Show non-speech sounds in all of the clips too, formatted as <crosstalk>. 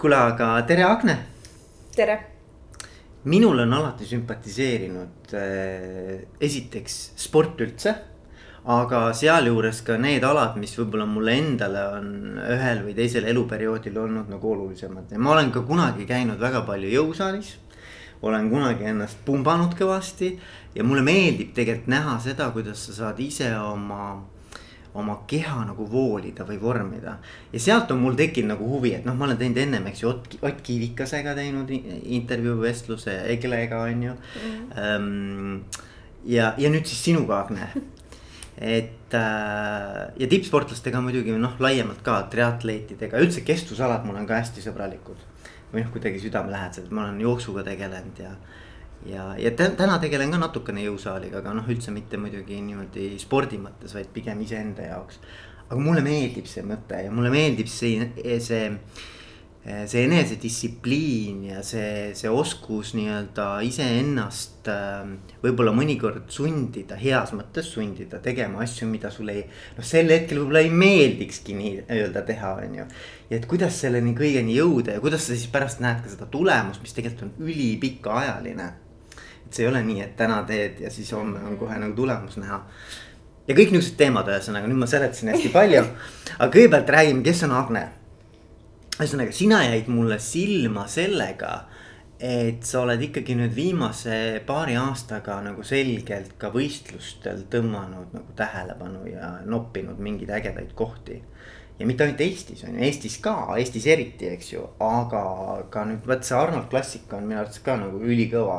kuule, aga tere, Agne. tere. minul on alati sümpatiseerinud äh, esiteks sport üldse. aga sealjuures ka need alad, mis võib-olla mulle endale on ühel või teisel eluperioodil olnud nagu olulisemad ja ma olen ka kunagi käinud väga palju jõusaalis olen kunagi ennast pumbanud kõvasti ja mulle meeldib tegelikult näha seda, kuidas sa saad ise oma oma keha nagu voolida või vormida. ja sealt on mul tekkinud nagu huvi, et noh, ma olen teinud ennem, eks ju, Ott, Ott Kivikasega teinud intervjuu vestluse, Eglega on ju mm. -hmm. ja, ja nüüd siis sinuga, Agne. et äh, ja tippsportlastega muidugi noh, laiemalt ka triatleetidega, üldse kestvusalad mul on ka hästi sõbralikud. või noh, kuidagi südamelähedased, ma olen jooksuga tegelenud ja ja, ja täna tegelen ka natukene jõusaaliga, aga noh, üldse mitte muidugi niimoodi spordi mõttes, vaid pigem iseenda jaoks. aga mulle meeldib see mõte ja mulle meeldib see, see, see enesedistsipliin ja see, see oskus nii-öelda iseennast äh, võib-olla mõnikord sundida, heas mõttes sundida tegema asju, mida sulle ei. noh, sel hetkel võib-olla ei meeldikski nii-öelda teha, on ju. ja et kuidas selleni kõigeni jõuda ja kuidas sa siis pärast näed ka seda tulemust, mis tegelikult on ülipikaajaline see ei ole nii, et täna teed ja siis homme on kohe nagu tulemus näha. ja kõik niuksed teemad, ühesõnaga nüüd ma seletasin hästi palju. aga kõigepealt räägime, kes on Agne. ühesõnaga, sina jäid mulle silma sellega, et sa oled ikkagi nüüd viimase paari aastaga nagu selgelt ka võistlustel tõmmanud nagu tähelepanu ja noppinud mingeid ägedaid kohti ja mitte ainult Eestis on ju, Eestis ka, Eestis eriti, eks ju, aga ka nüüd vot see Arnold Classic on minu arvates ka nagu ülikõva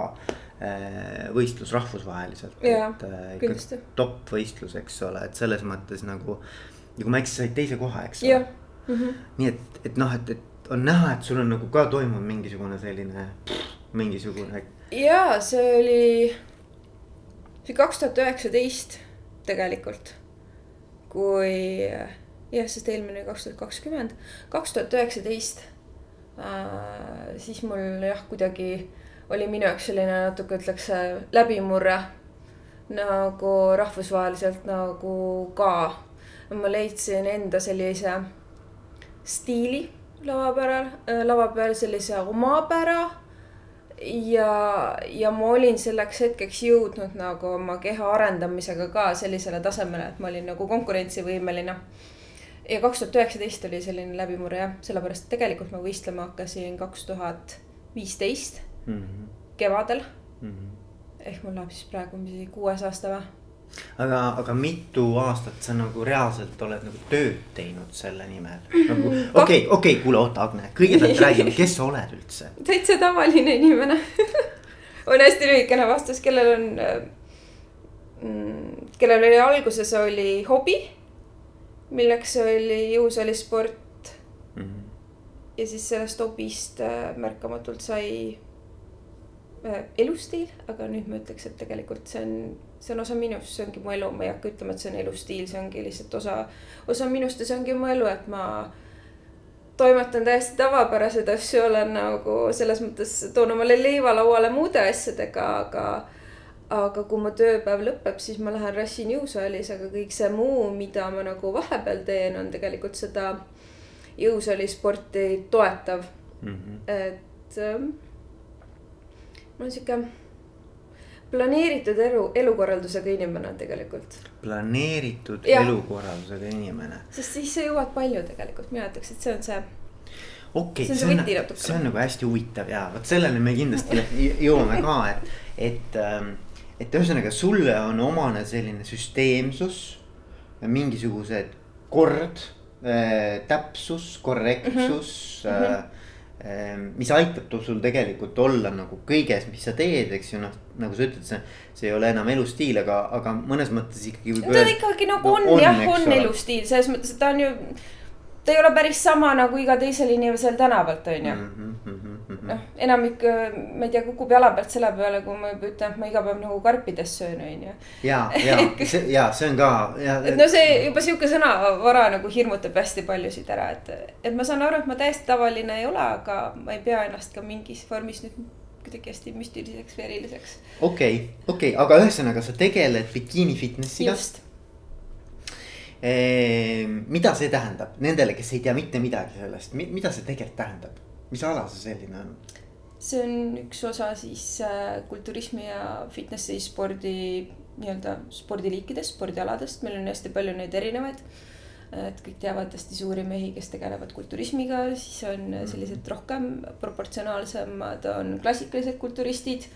võistlus rahvusvaheliselt. et äh, ikka top võistlus, eks ole, et selles mõttes nagu. ja kui ma ei eksi, said teise koha, eks ole. Mm -hmm. nii et, et noh, et, et on näha, et sul on nagu ka toimunud mingisugune selline, mingisugune. ja see oli, see kaks tuhat üheksateist tegelikult, kui jah, sest eelmine oli kaks tuhat kakskümmend, kaks tuhat üheksateist. Äh, siis mul jah, kuidagi oli minu jaoks selline natuke ütleks läbimurre nagu rahvusvaheliselt nagu ka. ma leidsin enda sellise stiili lava peal, äh, lava peal sellise omapära. ja, ja ma olin selleks hetkeks jõudnud nagu oma keha arendamisega ka sellisele tasemele, et ma olin nagu konkurentsivõimeline ja kaks tuhat üheksateist oli selline läbimurre jah, sellepärast tegelikult ma võistlema hakkasin kaks tuhat viisteist mm -hmm. kevadel mm. -hmm. ehk mul läheb siis praegu mingi kuues aasta või. aga, aga mitu aastat sa nagu reaalselt oled nagu tööd teinud selle nimel nagu okei, okei, kuule, oota, Agne, kõigepealt <laughs> räägime, kes sa oled üldse? täitsa tavaline inimene <laughs> on hästi lühikene vastus, kellel on mm,, kellel oli alguses oli hobi, milleks oli jõusaalisport mm. -hmm. ja siis sellest hobist äh, märkamatult sai Äh, elustiil, aga nüüd ma ütleks, et tegelikult see on, see on osa minust, see ongi mu elu, ma ei hakka ütlema, et see on elustiil, see ongi lihtsalt osa, osa minust ja see ongi mu elu, et ma toimetan täiesti tavapäraseid asju, olen nagu selles mõttes toon omale leiva lauale muude asjadega, aga aga kui mu tööpäev lõpeb, siis ma lähen rassin jõusaalis, aga kõik see muu, mida ma nagu vahepeal teen, on tegelikult seda jõusaalisporti toetav mm. -hmm. et ähm, ma olen sihuke planeeritud elu, elukorraldusega inimene tegelikult. planeeritud ja. elukorraldusega inimene. sest siis sa jõuad palju tegelikult, mina ütleks, et see on see. okei okay,, see, see, on, see on nagu hästi huvitav ja vot selleni me kindlasti <laughs> jõuame ka, et, et, ähm, et ühesõnaga sulle on omane selline süsteemsus, mingisugused kord äh,, täpsus, korrektsus mm. -hmm. Äh, mis aitab sul tegelikult olla nagu kõiges, mis sa teed, eks ju, noh, nagu sa ütled, see. see ei ole enam elustiil, aga, aga mõnes mõttes ikkagi. ta ikkagi nagu no, on, on jah, on elustiil selles mõttes, et ta on ju ta ei ole päris sama nagu iga teisel inimesel tänavalt, on ju. Mhm, mhm. Noh, enamik, ma ei tea, kukub jala pealt selle peale, kui ma juba ütlen, et ma iga päev nagu karpides söön, on ju. ja, <laughs> ja see, ja see on ka. et no see juba sihuke sõnavara nagu hirmutab hästi paljusid ära, et, et ma saan aru, et ma täiesti tavaline ei ole, aga ma ei pea ennast ka mingis vormis nüüd kuidagi hästi müstiliseks või eriliseks. okei okay,, okei okay,, aga ühesõnaga sa tegeled bikiini fitnessiga. just Ehm, mida see tähendab nendele, kes ei tea mitte midagi sellest, mida see tegelikult tähendab? Mis ala see selline on? see on üks osa siis äh, kulturismi ja fitnessi spordi nii-öelda spordiliikidest, spordialadest, meil on hästi palju neid erinevaid. et kõik teavad hästi suuri mehi, kes tegelevad kulturismiga, siis on mhm. sellised rohkem proportsionaalsemad on klassikalised kulturistid.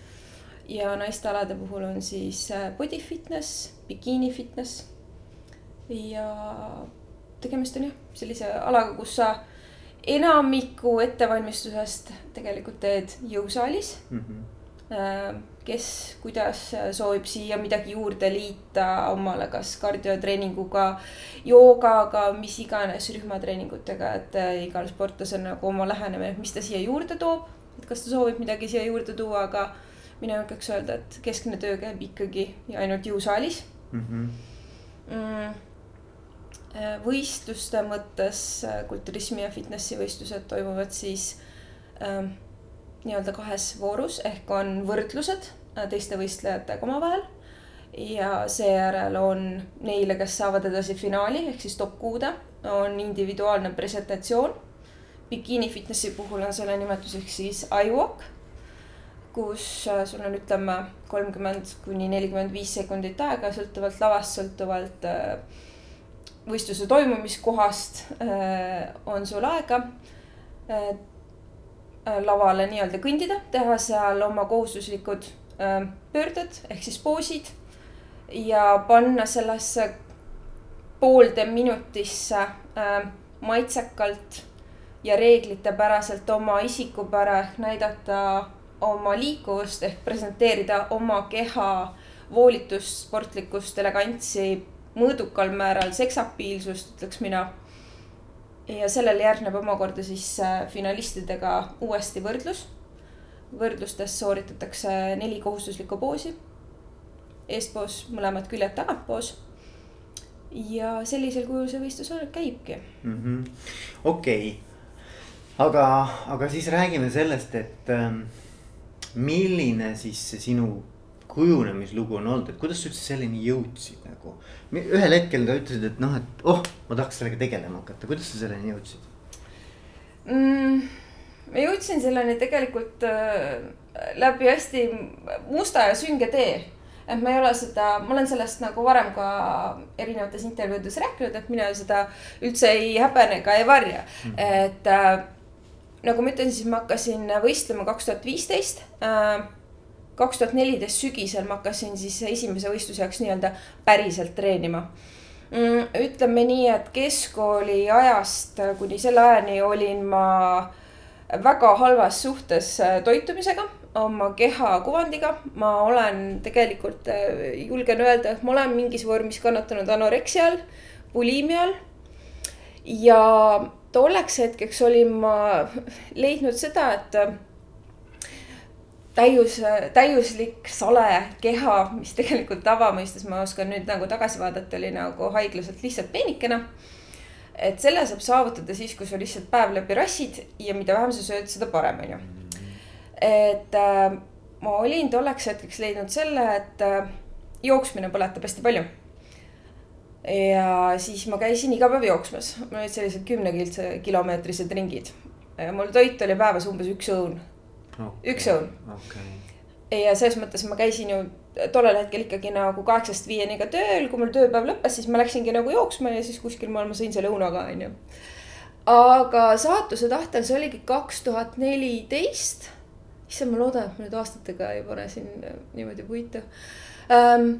ja naiste alade puhul on siis äh, body fitness, bikiini fitness. ja tegemist on jah, sellise alaga, kus sa enamiku ettevalmistusest tegelikult teed jõusaalis mm. -hmm. kes, kuidas soovib siia midagi juurde liita omale, kas kardiotreeninguga, joogaga, mis iganes rühmatreeningutega, et äh, igal sportlasel nagu oma lähenemine, mis ta siia juurde toob. et kas ta soovib midagi siia juurde tuua, aga mina julgeks öelda, et keskne töö käib ikkagi ja ainult jõusaalis mm. -hmm. Mm võistluste mõttes äh, kulturismi ja fitnessi võistlused toimuvad siis ähm, nii-öelda kahes voorus ehk on võrdlused äh, teiste võistlejatega omavahel. ja seejärel on neile, kes saavad edasi finaali ehk siis top kuude, on individuaalne presentatsioon. bikiini fitnessi puhul on selle nimetuseks siis iWalk, kus sul on, ütleme, kolmkümmend kuni nelikümmend viis sekundit aega, sõltuvalt lavast, sõltuvalt äh, võistluse toimumiskohast äh, on sul aega äh, äh, lavale nii-öelda kõndida, teha seal oma kohustuslikud pöörded ehk siis poosid ja panna sellesse poolde minutisse maitsekalt ja reeglitepäraselt oma isikupära ehk näidata oma liikuvust ehk presenteerida oma keha voolitust, sportlikkust, elegantsi mõõdukal määral seksapiilsust, ütleks mina. ja sellele järgneb omakorda siis äh, finalistidega uuesti võrdlus. võrdlustes sooritatakse neli kohustuslikku poosi. eespoos mõlemad küljed tagantpoos. ja sellisel kujul see võistlus käibki -hmm.. okei aga, aga siis räägime sellest, et ähm, milline siis see sinu kujunemislugu on olnud, et kuidas sa üldse selleni jõudsid nagu. Ühel hetkel sa ütlesid, et noh, et oh, ma tahaks sellega tegelema hakata, kuidas sa selleni jõudsid mm,? ma jõudsin selleni tegelikult äh, läbi hästi musta ja sünge tee. et ma ei ole seda, ma olen sellest nagu varem ka erinevates intervjuudes rääkinud, et mina seda üldse ei häbene ega ei varja mm., et äh, nagu ma ütlesin, siis ma hakkasin võistlema kaks tuhat viisteist äh, kaks tuhat neliteist sügisel ma hakkasin siis esimese võistluse jaoks nii-öelda päriselt treenima mm,. ütleme nii, et keskkooli ajast kuni selle ajani olin ma väga halvas suhtes äh, toitumisega, oma keha kuvandiga. ma olen tegelikult, äh, julgen öelda, et ma olen mingis vormis kannatanud anoreksia all, bulimia all. ja tolleks hetkeks olin ma leidnud seda, et täius, täiuslik sale keha, mis tegelikult tavamõistes ma oskan nüüd nagu tagasi vaadata, oli nagu haiglaselt lihtsalt peenikene. et selle saab saavutada siis, kui sa lihtsalt päev läbi rassid ja mida vähem sa sööd, seda parem, on ju. et äh, ma olin tolleks hetkeks leidnud selle, et äh, jooksmine põletab hästi palju. ja siis ma käisin iga päev jooksmas, mul olid sellised kümne kilomeetrised ringid. mul toit oli päevas umbes üks õun okay.. üks õun okay.. ja selles mõttes ma käisin ju tollel hetkel ikkagi nagu kaheksast viieni ka tööl, kui mul tööpäev lõppes, siis ma läksingi nagu jooksma ja siis kuskil maal ma sõin selle õuna ka, onju. aga saatuse tahtel, see oligi kaks tuhat neliteist. issand, ma loodan, et ma nüüd aastatega ei pane siin niimoodi puitu ähm,.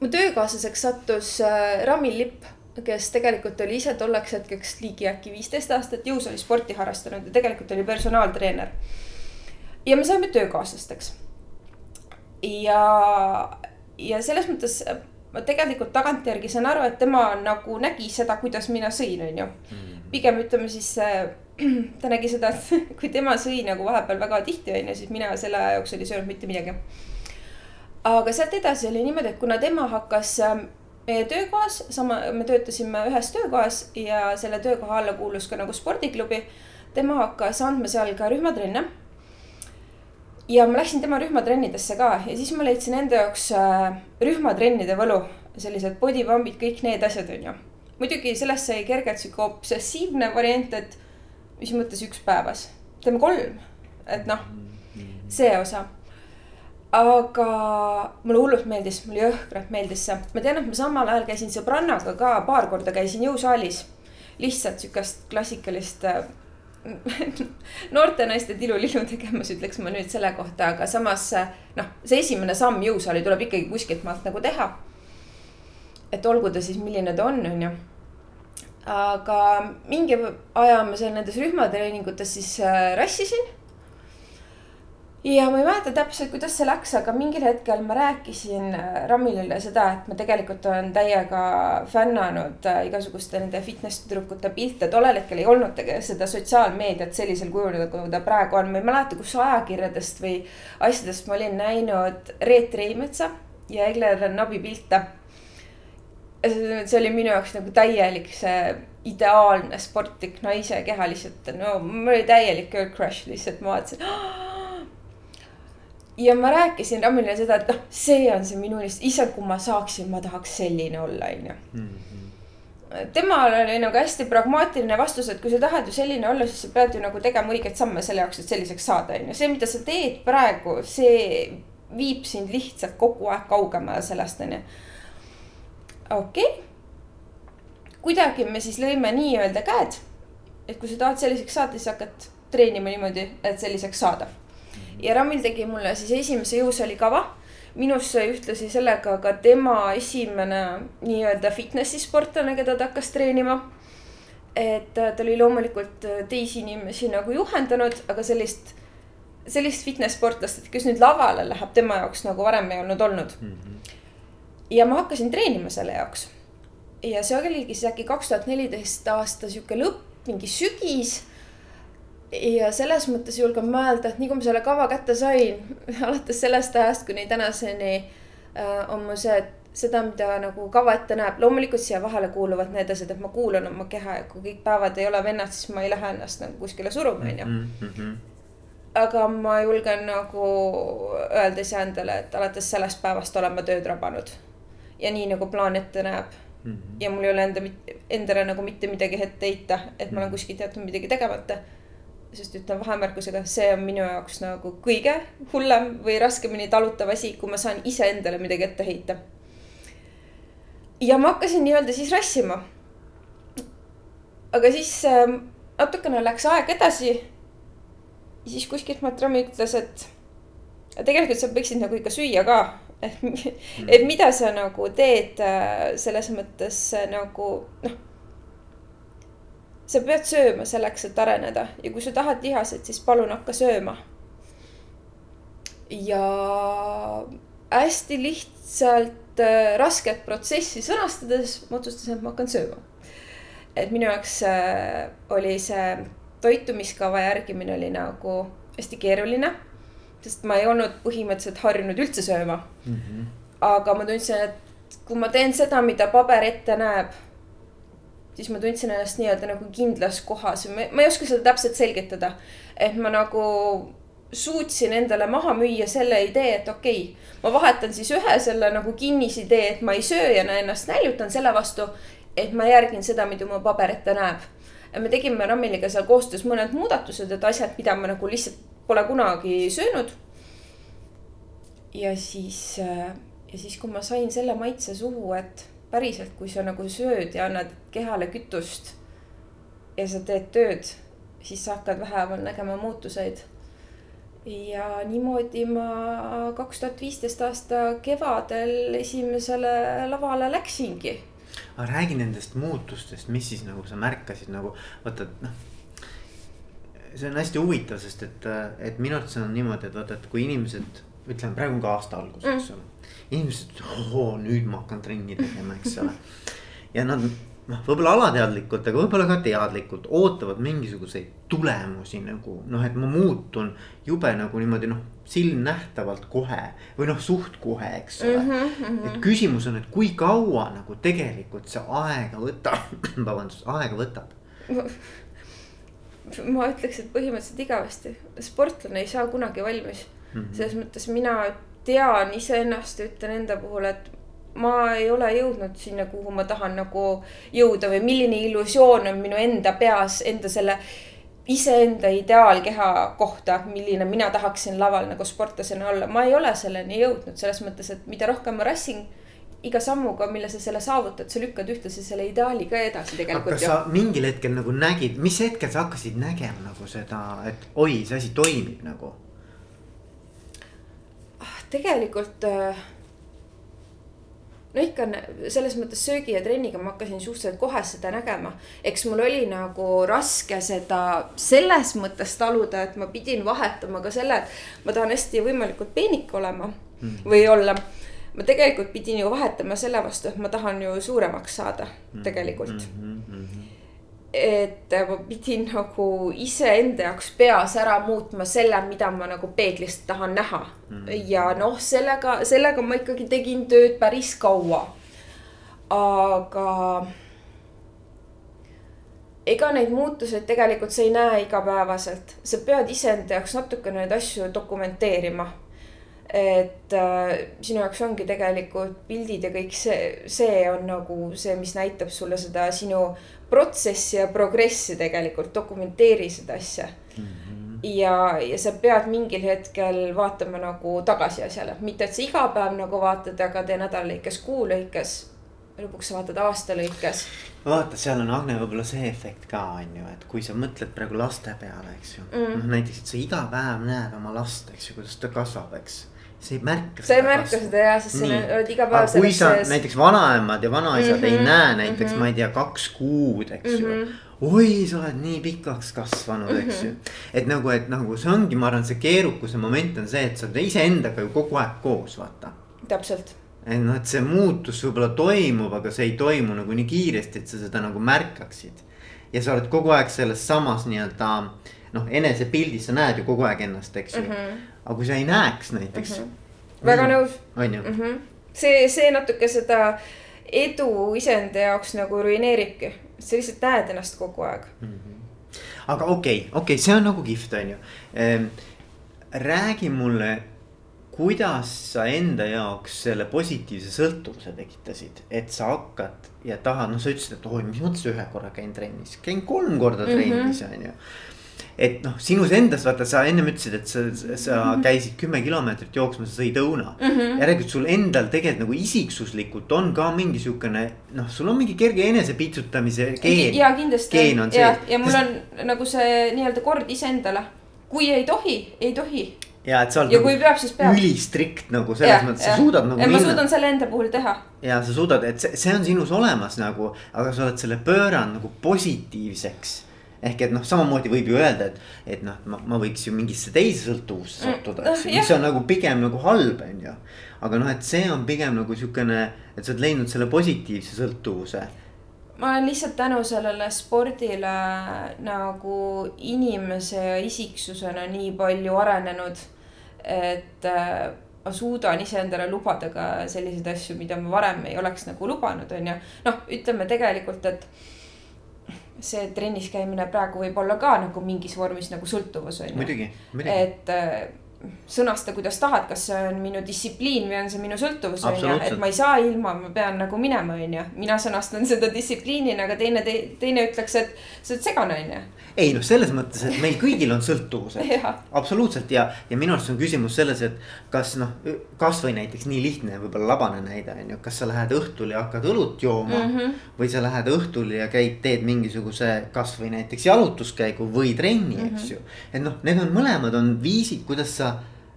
mu töökaaslaseks sattus äh, Ramil Lipp kes tegelikult oli ise tolleks hetkeks ligi äkki viisteist aastat jõusaalisporti harrastanud ja tegelikult oli personaaltreener ja me saime töökaaslasteks. ja, ja selles mõttes ma tegelikult tagantjärgi saan aru, et tema nagu nägi seda, kuidas mina sõin, on ju. Mhm. pigem ütleme siis <clears throat> ta nägi seda, et <laughs> kui tema sõi nagu vahepeal väga tihti, on ju, siis mina selle aja jooksul ei söönud mitte midagi. aga sealt edasi oli niimoodi, et kuna tema hakkas ähm, meie töökohas, sama, me töötasime ühes töökohas ja selle töökoha alla kuulus ka nagu spordiklubi. tema hakkas andma seal ka rühmatrenne ja ma läksin tema rühmatrennidesse ka ja siis ma leidsin enda jaoks äh, rühmatrennide võlu, sellised body pump'id, kõik need asjad, on ju. muidugi sellest sai kergelt sihuke obsessiivne variant, et mis mõttes üks päevas. teeme kolm, et noh, see osa aga mulle hullult meeldis, mulle jõhkralt meeldis see, ma tean, et ma samal ajal käisin sõbrannaga ka paar korda käisin jõusaalis. lihtsalt sihukest klassikalist äh, <laughs> noorte naiste tilulillu tegemas, ütleks ma nüüd selle kohta, aga samas noh, see esimene samm jõusaali tuleb ikkagi kuskilt maalt nagu teha. et olgu ta siis, milline ta on, on ju. aga mingi aja ma seal nendes rühmatreeningutes siis äh, rassisin ja ma ei mäleta täpselt, kuidas see läks, aga mingil hetkel ma rääkisin äh, Ramilile seda, et ma tegelikult olen täiega fännanud äh, igasuguste nende fitness tüdrukute pilte. tollel hetkel ei olnud seda sotsiaalmeediat sellisel kujul, nagu ta praegu on. ma ei mäleta, kus ajakirjadest või asjadest ma olin näinud Reet Reimetsa ja Egler Nabi pilte. see oli minu jaoks nagu täielik see ideaalne sportlik naise keha lihtsalt, no mul oli täielik girl crush lihtsalt, ma vaatasin ja ma rääkisin Ramile seda, et noh, see on see minu unistus, issand, kui ma saaksin, ma tahaks selline olla, onju. Mhm. temal oli nagu hästi pragmaatiline vastus, et kui sa tahad ju selline olla, siis sa pead ju nagu tegema õigeid samme selle jaoks, et selliseks saada, onju. see, mida sa teed praegu, see viib sind lihtsalt kogu aeg kaugemale sellest, onju. okei okay.. kuidagi me siis lõime nii-öelda käed. et kui sa tahad selliseks saada, siis hakkad treenima niimoodi, et selliseks saada ja Ramil tegi mulle siis esimese jõusaali kava. minust sai ühtlasi sellega ka tema esimene nii-öelda fitnessi sportlane, keda ta hakkas treenima. et ta oli loomulikult teisi inimesi nagu juhendanud, aga sellist, sellist fitness sportlast, et kes nüüd lavale läheb, tema jaoks nagu varem ei olnud olnud mm. -hmm. ja ma hakkasin treenima selle jaoks. ja see oligi siis äkki kaks tuhat neliteist aasta sihuke lõpp, mingi sügis ja selles mõttes julgen mõelda, et nii kui ma selle kava kätte sain, <laughs> alates sellest ajast kuni tänaseni äh, on mul see, et seda, mida nagu kava ette näeb, loomulikult siia vahele kuuluvad need asjad, et ma kuulan oma keha ja kui kõik päevad ei ole vennad, siis ma ei lähe ennast nagu kuskile suruma, onju. Mhm, mhm. aga ma julgen nagu öelda iseendale, et alates sellest päevast olen ma tööd rabanud. ja nii nagu plaan ette näeb mm. -hmm. ja mul ei ole enda, endale nagu mitte midagi ette heita, et ma olen mhm. kuskilt jätnud midagi tegemata sest ütlen vahemärkusega, see on minu jaoks nagu kõige hullem või raskemini talutav asi, kui ma saan iseendale midagi ette heita. ja ma hakkasin nii-öelda siis rassima. aga siis äh, natukene läks aeg edasi. siis kuskilt Matrami ütles, et tegelikult sa võiksid nagu ikka süüa ka, et, et mida sa nagu teed äh, selles mõttes äh, nagu noh sa pead sööma selleks, et areneda ja kui sa tahad lihaseid, siis palun hakka sööma. ja hästi lihtsalt äh, rasket protsessi sõnastades ma otsustasin, et ma hakkan sööma. et minu jaoks äh, oli see toitumiskava järgimine oli nagu hästi keeruline. sest ma ei olnud põhimõtteliselt harjunud üldse sööma mm. -hmm. aga ma tundsin, et kui ma teen seda, mida paber ette näeb siis ma tundsin ennast nii-öelda nagu kindlas kohas, ma ei oska seda täpselt selgitada. et ma nagu suutsin endale maha müüa selle idee, et okei okay,, ma vahetan siis ühe selle nagu kinnisidee, et ma ei söö ja ennast näljutan selle vastu, et ma järgin seda, mida mu paber ette näeb. me tegime Rammiliga seal koostöös mõned muudatused, et asjad, mida ma nagu lihtsalt pole kunagi söönud. ja siis, äh, ja siis, kui ma sain selle maitse suhu, et päriselt, kui sa nagu sööd ja annad kehale kütust ja sa teed tööd, siis sa hakkad vähehaaval nägema muutuseid. ja niimoodi ma kaks tuhat viisteist aasta kevadel esimesele lavale läksingi. aga räägi nendest muutustest, mis siis nagu sa märkasid nagu vaata, noh see on hästi huvitav, sest et, et minu arvates on niimoodi, et vaata, et kui inimesed, ütleme praegu on ka aasta algus mm., eks ole inimesed, oo nüüd ma hakkan trenni tegema, eks ole. ja nad noh, võib-olla alateadlikult, aga võib-olla ka teadlikult ootavad mingisuguseid tulemusi nagu noh, et ma muutun jube nagu niimoodi noh, silmnähtavalt kohe või noh, suht kohe, eks ole mm. -hmm, mm -hmm. et küsimus on, et kui kaua nagu tegelikult see aega võtab, <clears throat> vabandust, aega võtab ma ütleks, et põhimõtteliselt igavesti, sportlane ei saa kunagi valmis mm -hmm.. selles mõttes mina tean iseennast ütlen enda puhul, et ma ei ole jõudnud sinna, kuhu ma tahan nagu jõuda või milline illusioon on minu enda peas, enda selle iseenda ideaalkeha kohta, milline mina tahaksin laval nagu sportlasena olla, ma ei ole selleni jõudnud selles mõttes, et mida rohkem ma rassin iga sammuga, mille sa selle saavutad, sa lükkad ühtlasi selle ideaali ka edasi tegelikult. aga kas sa mingil hetkel nagu nägid, mis hetkel sa hakkasid nägema nagu seda, et oi, see asi toimib nagu? Tegelikult äh, no ikka selles mõttes söögi ja trenniga ma hakkasin suhteliselt kohe seda nägema. eks mul oli nagu raske seda selles mõttes taluda, et ma pidin vahetama ka selle, et ma tahan hästi võimalikult peenike olema mm -hmm. või olla. ma tegelikult pidin ju vahetama selle vastu, et ma tahan ju suuremaks saada tegelikult mm. -hmm et ma pidin nagu iseenda jaoks peas ära muutma selle, mida ma nagu peeglist tahan näha mm. ja noh, sellega, sellega ma ikkagi tegin tööd päris kaua. aga ega neid muutuseid tegelikult sa ei näe igapäevaselt, sa pead iseenda jaoks natukene neid asju dokumenteerima et äh, sinu jaoks ongi tegelikult pildid ja kõik see, see on nagu see, mis näitab sulle seda sinu protsessi ja progressi tegelikult, dokumenteeri seda asja mm. -hmm. ja, ja sa pead mingil hetkel vaatama nagu tagasi asjale, mitte et sa iga päev nagu vaatad, aga tee nädala lõikes, kuu lõikes. lõpuks sa vaatad aasta lõikes. vaata, seal on Agne võib-olla see efekt ka on ju, et kui sa mõtled praegu laste peale, eks ju mm.. noh näiteks, et sa iga päev näed oma last, eks ju, kuidas ta kasvab, eks sa ei märka. sa ei märka seda jah, sest sa oled iga päev selles. kui sa sees... näiteks vanaemad ja vanaisad mm -hmm, ei näe näiteks mm, -hmm. ma ei tea, kaks kuud, eks mm -hmm. ju. Mhm. oi, sa oled nii pikaks kasvanud mm, -hmm. eks ju. Mhm. et nagu, et nagu see ongi, ma arvan, see keerukuse moment on see, et sa oled iseendaga ju kogu aeg koos, vaata. täpselt et noh, et see muutus võib-olla toimub, aga see ei toimu nagu nii kiiresti, et sa seda nagu märkaksid. ja sa oled kogu aeg selles samas nii-öelda noh, enesepildis sa näed ju kogu aeg ennast, eks ju mm. -hmm aga kui sa ei näeks näiteks mm. -hmm. väga nõus. on ju mm -hmm.? see, see natuke seda edu iseenda jaoks nagu ruineeribki, sa lihtsalt näed ennast kogu aeg mm. -hmm. aga okei okay,, okei okay,, see on nagu kihvt, on ju ehm,. räägi mulle, kuidas sa enda jaoks selle positiivse sõltuvuse tekitasid, et sa hakkad ja tahad, noh, sa ütlesid, et oi, mis mõttes ühe korra käin trennis, käin kolm korda trennis mm, -hmm. on ju et noh, sinus endas vaata, sa ennem ütlesid, et sa, sa mm -hmm. käisid kümme kilomeetrit jooksmas, sa sõid õuna. Mm -hmm.. järelikult sul endal tegelikult nagu isiksuslikult on ka mingi siukene noh, sul on mingi kerge enesepitsutamise geen. ja kindlasti ja, ja mul on nagu see nii-öelda kord iseendale, kui ei tohi, ei tohi. Ja et sa oled ja nagu peab, ülistrikt nagu selles ja, mõttes, sa suudad nagu. ma suudan selle enda puhul teha. ja sa suudad, et see, see on sinus olemas nagu, aga sa oled selle pööranud nagu positiivseks ehk et noh, samamoodi võib ju öelda, et, et noh, ma, ma võiks ju mingisse teise sõltuvusse mm, sattuda, eks ju, mis on nagu pigem nagu halb, on ju. aga noh, et see on pigem nagu sihukene, et sa oled leidnud selle positiivse sõltuvuse ma olen lihtsalt tänu sellele spordile nagu inimese ja isiksusena nii palju arenenud. et äh, ma suudan iseendale lubada ka selliseid asju, mida ma varem ei oleks nagu lubanud, on ju. noh, ütleme tegelikult, et see trennis käimine praegu võib olla ka nagu mingis vormis nagu sõltuvus on ju. et äh, sõnasta, kuidas tahad, kas see on minu distsipliin või on see minu sõltuvus on ju, et ma ei saa ilma, ma pean nagu minema, on ju. mina sõnastan seda distsipliinina, aga teine te,, teine ütleks, et sa oled segane, on ju ei noh, selles mõttes, et meil kõigil on sõltuvused <laughs> absoluutselt ja, ja minu arust on küsimus selles, et kas noh, kasvõi näiteks nii lihtne, võib-olla labane näide on ju, kas sa lähed õhtul ja hakkad õlut jooma mm. -hmm. või sa lähed õhtul ja käid, teed mingisuguse kasvõi näiteks jalutuskäigu või trenni mm, -hmm. eks ju. et noh, need on mõlemad on viisid, kuidas sa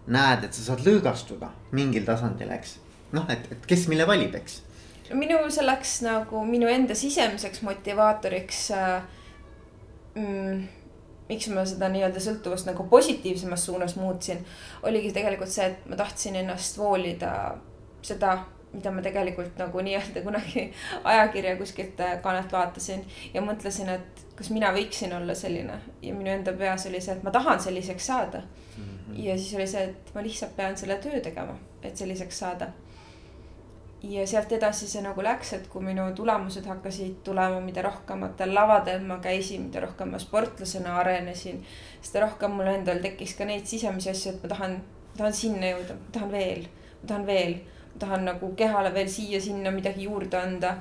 näed, et sa saad lõõgastuda mingil tasandil, eks. noh, et, et kes mille valib, eks. minu selleks nagu minu enda sisemiseks motivaatoriks äh, mm, miks ma seda nii-öelda sõltuvust nagu positiivsemas suunas muutsin, oligi tegelikult see, et ma tahtsin ennast voolida seda, mida ma tegelikult nagu nii-öelda kunagi <laughs> ajakirja kuskilt äh, kaanelt vaatasin ja mõtlesin, et kas mina võiksin olla selline ja minu enda peas oli see, et ma tahan selliseks saada mm. -hmm. ja siis oli see, et ma lihtsalt pean selle töö tegema, et selliseks saada ja sealt edasi see nagu läks, et kui minu tulemused hakkasid tulema, mida rohkematel lavadel ma käisin, mida rohkem ma sportlasena arenesin. seda rohkem mul endal tekkis ka neid sisemisi asju, et ma tahan, tahan sinna jõuda, ma tahan veel, ma tahan veel. ma tahan nagu kehale veel siia-sinna midagi juurde anda.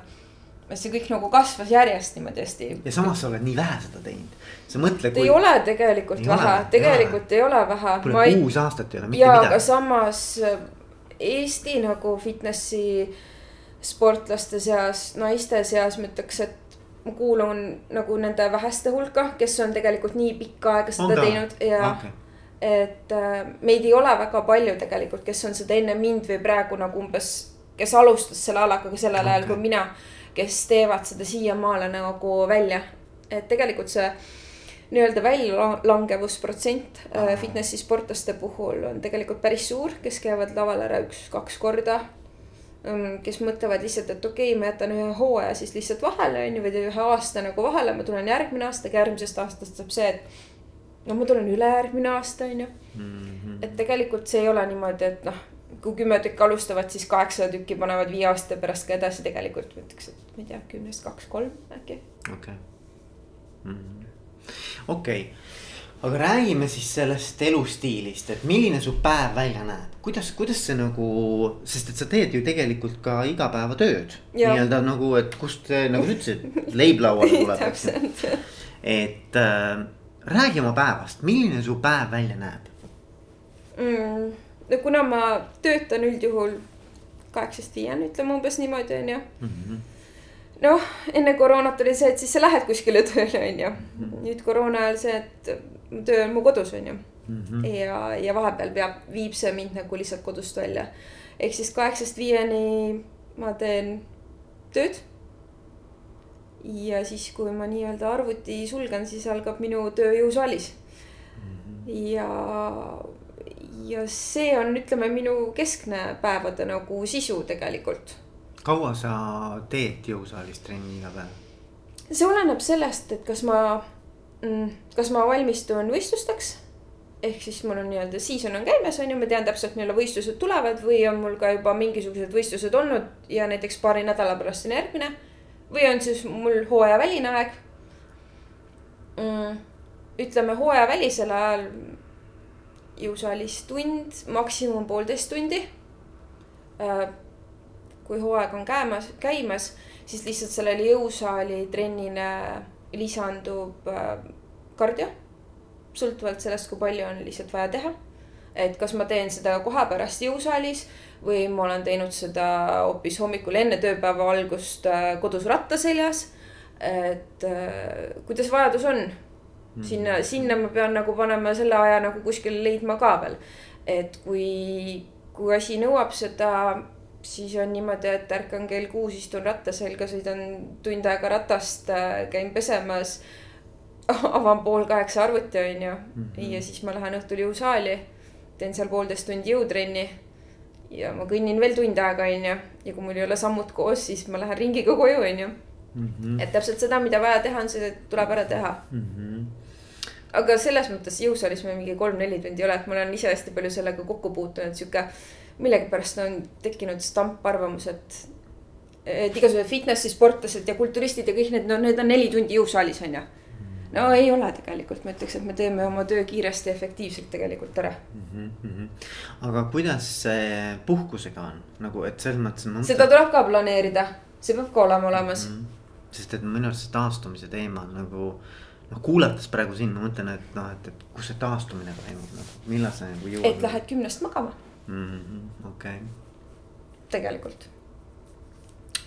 See kõik nagu kasvas järjest niimoodi hästi. ja samas sa oled nii vähe seda teinud. sa mõtle. ei ole tegelikult ei vähe, tegelikult ei ole vähe. kuule ei... kuus aastat ei ole mitte ja, midagi. aga samas äh, Eesti nagu fitnessi sportlaste seas, naiste seas ma ütleks, et ma kuulun nagu nende väheste hulka, kes on tegelikult nii pikka aega seda on teinud ja okay. et äh, meid ei ole väga palju tegelikult, kes on seda enne mind või praegu nagu umbes, kes alustas selle alaga sellel okay. ajal kui mina kes teevad seda siiamaale nagu välja. et tegelikult see nii-öelda väljalangevusprotsent äh, fitnessi sportlaste puhul on tegelikult päris suur, kes käivad laval ära üks-kaks korda. Ähm, kes mõtlevad lihtsalt, et okei okay,, ma jätan ühe hooaja siis lihtsalt vahele, on ju, või ühe aasta nagu vahele, ma tulen järgmine aasta, järgmisest aastast saab see, et no ma tulen ülejärgmine aasta, on ju. Mhm. et tegelikult see ei ole niimoodi, et noh kui kümme tükki alustavad, siis kaheksasada tükki panevad viie aasta pärast ka edasi tegelikult ma ütleks, et ma ei tea, kümnest kaks-kolm äkki. okei, mhm. okei, aga räägime siis sellest elustiilist, et milline su päev välja näeb, kuidas, kuidas see nagu, sest et sa teed ju tegelikult ka igapäevatööd. nii-öelda nagu, et kust, nagu sa ütlesid, leib lauale <laughs> tuleb, eks ju. et äh, räägi oma päevast, milline su päev välja näeb mm.? No kuna ma töötan üldjuhul kaheksast viieni, ütleme umbes niimoodi, on ju mm -hmm. noh, enne koroonat oli see, et siis sa lähed kuskile tööle, on ju. Mhm. nüüd koroona ajal see, et töö on mu kodus, on ju mm. -hmm. ja, ja vahepeal peab, viib see mind nagu lihtsalt kodust välja. ehk siis kaheksast viieni ma teen tööd. ja siis, kui ma nii-öelda arvuti sulgen, siis algab minu töö jõusaalis. -hmm. ja ja see on, ütleme, minu keskne päevade nagu sisu tegelikult. kaua sa teed jõusaalis trenni iga päev? see oleneb sellest, et kas ma, mm, kas ma valmistun võistlusteks. ehk siis mul on nii-öelda season on käimas, on ju, ma tean täpselt, millal võistlused tulevad või on mul ka juba mingisugused võistlused olnud ja näiteks paari nädala pärast on järgmine. või on siis mul hooajaväline aeg mm,. ütleme hooajavälisel ajal jõusaalis tund, maksimum poolteist tundi. Äh, kui hooaeg on käimas, käimas, siis lihtsalt sellele jõusaali trennile lisandub äh, kardio. sõltuvalt sellest, kui palju on lihtsalt vaja teha. et kas ma teen seda kohe pärast jõusaalis või ma olen teinud seda hoopis hommikul enne tööpäeva algust äh, kodus ratta seljas. et kuidas vajadus on. Sinna, sinna ma pean nagu panema selle aja nagu kuskile leidma ka veel. et kui, kui asi nõuab seda, siis on niimoodi, et ärkan kell kuus, istun ratta selga, sõidan tund aega ratast, äh, käin pesemas. <laughs> avan pool kaheksa arvuti, on ju, mhm. ja siis ma lähen õhtul jõusaali. teen seal poolteist tundi jõutrenni ja ma kõnnin veel tund aega, onju. ja kui mul ei ole sammud koos, siis ma lähen ringiga koju, onju. Mhm. et täpselt seda, mida vaja teha on, see tuleb ära teha mm. -hmm aga selles mõttes jõusaalis ma mingi kolm-neli tundi ei ole, et ma olen ise hästi palju sellega kokku puutunud, sihuke. millegipärast on tekkinud stamparvamus, et, et igasugused fitnessi sportlased ja kulturistid ja kõik need, no need on neli tundi jõusaalis on ju. no ei ole tegelikult, ma ütleks, et me teeme oma töö kiiresti ja efektiivselt tegelikult ära mm. -hmm. aga kuidas see puhkusega on nagu, et selles mõttes. seda tuleb ka planeerida, see peab ka olema olemas mm. -hmm. sest et minu arust see taastumise teema on nagu noh, kuulates praegu sind, ma mõtlen, et noh, et, et kus see taastumine toimub nagu, millal sa nagu jõuad. et lähed kümnest magama mm -hmm,. okei okay.. tegelikult.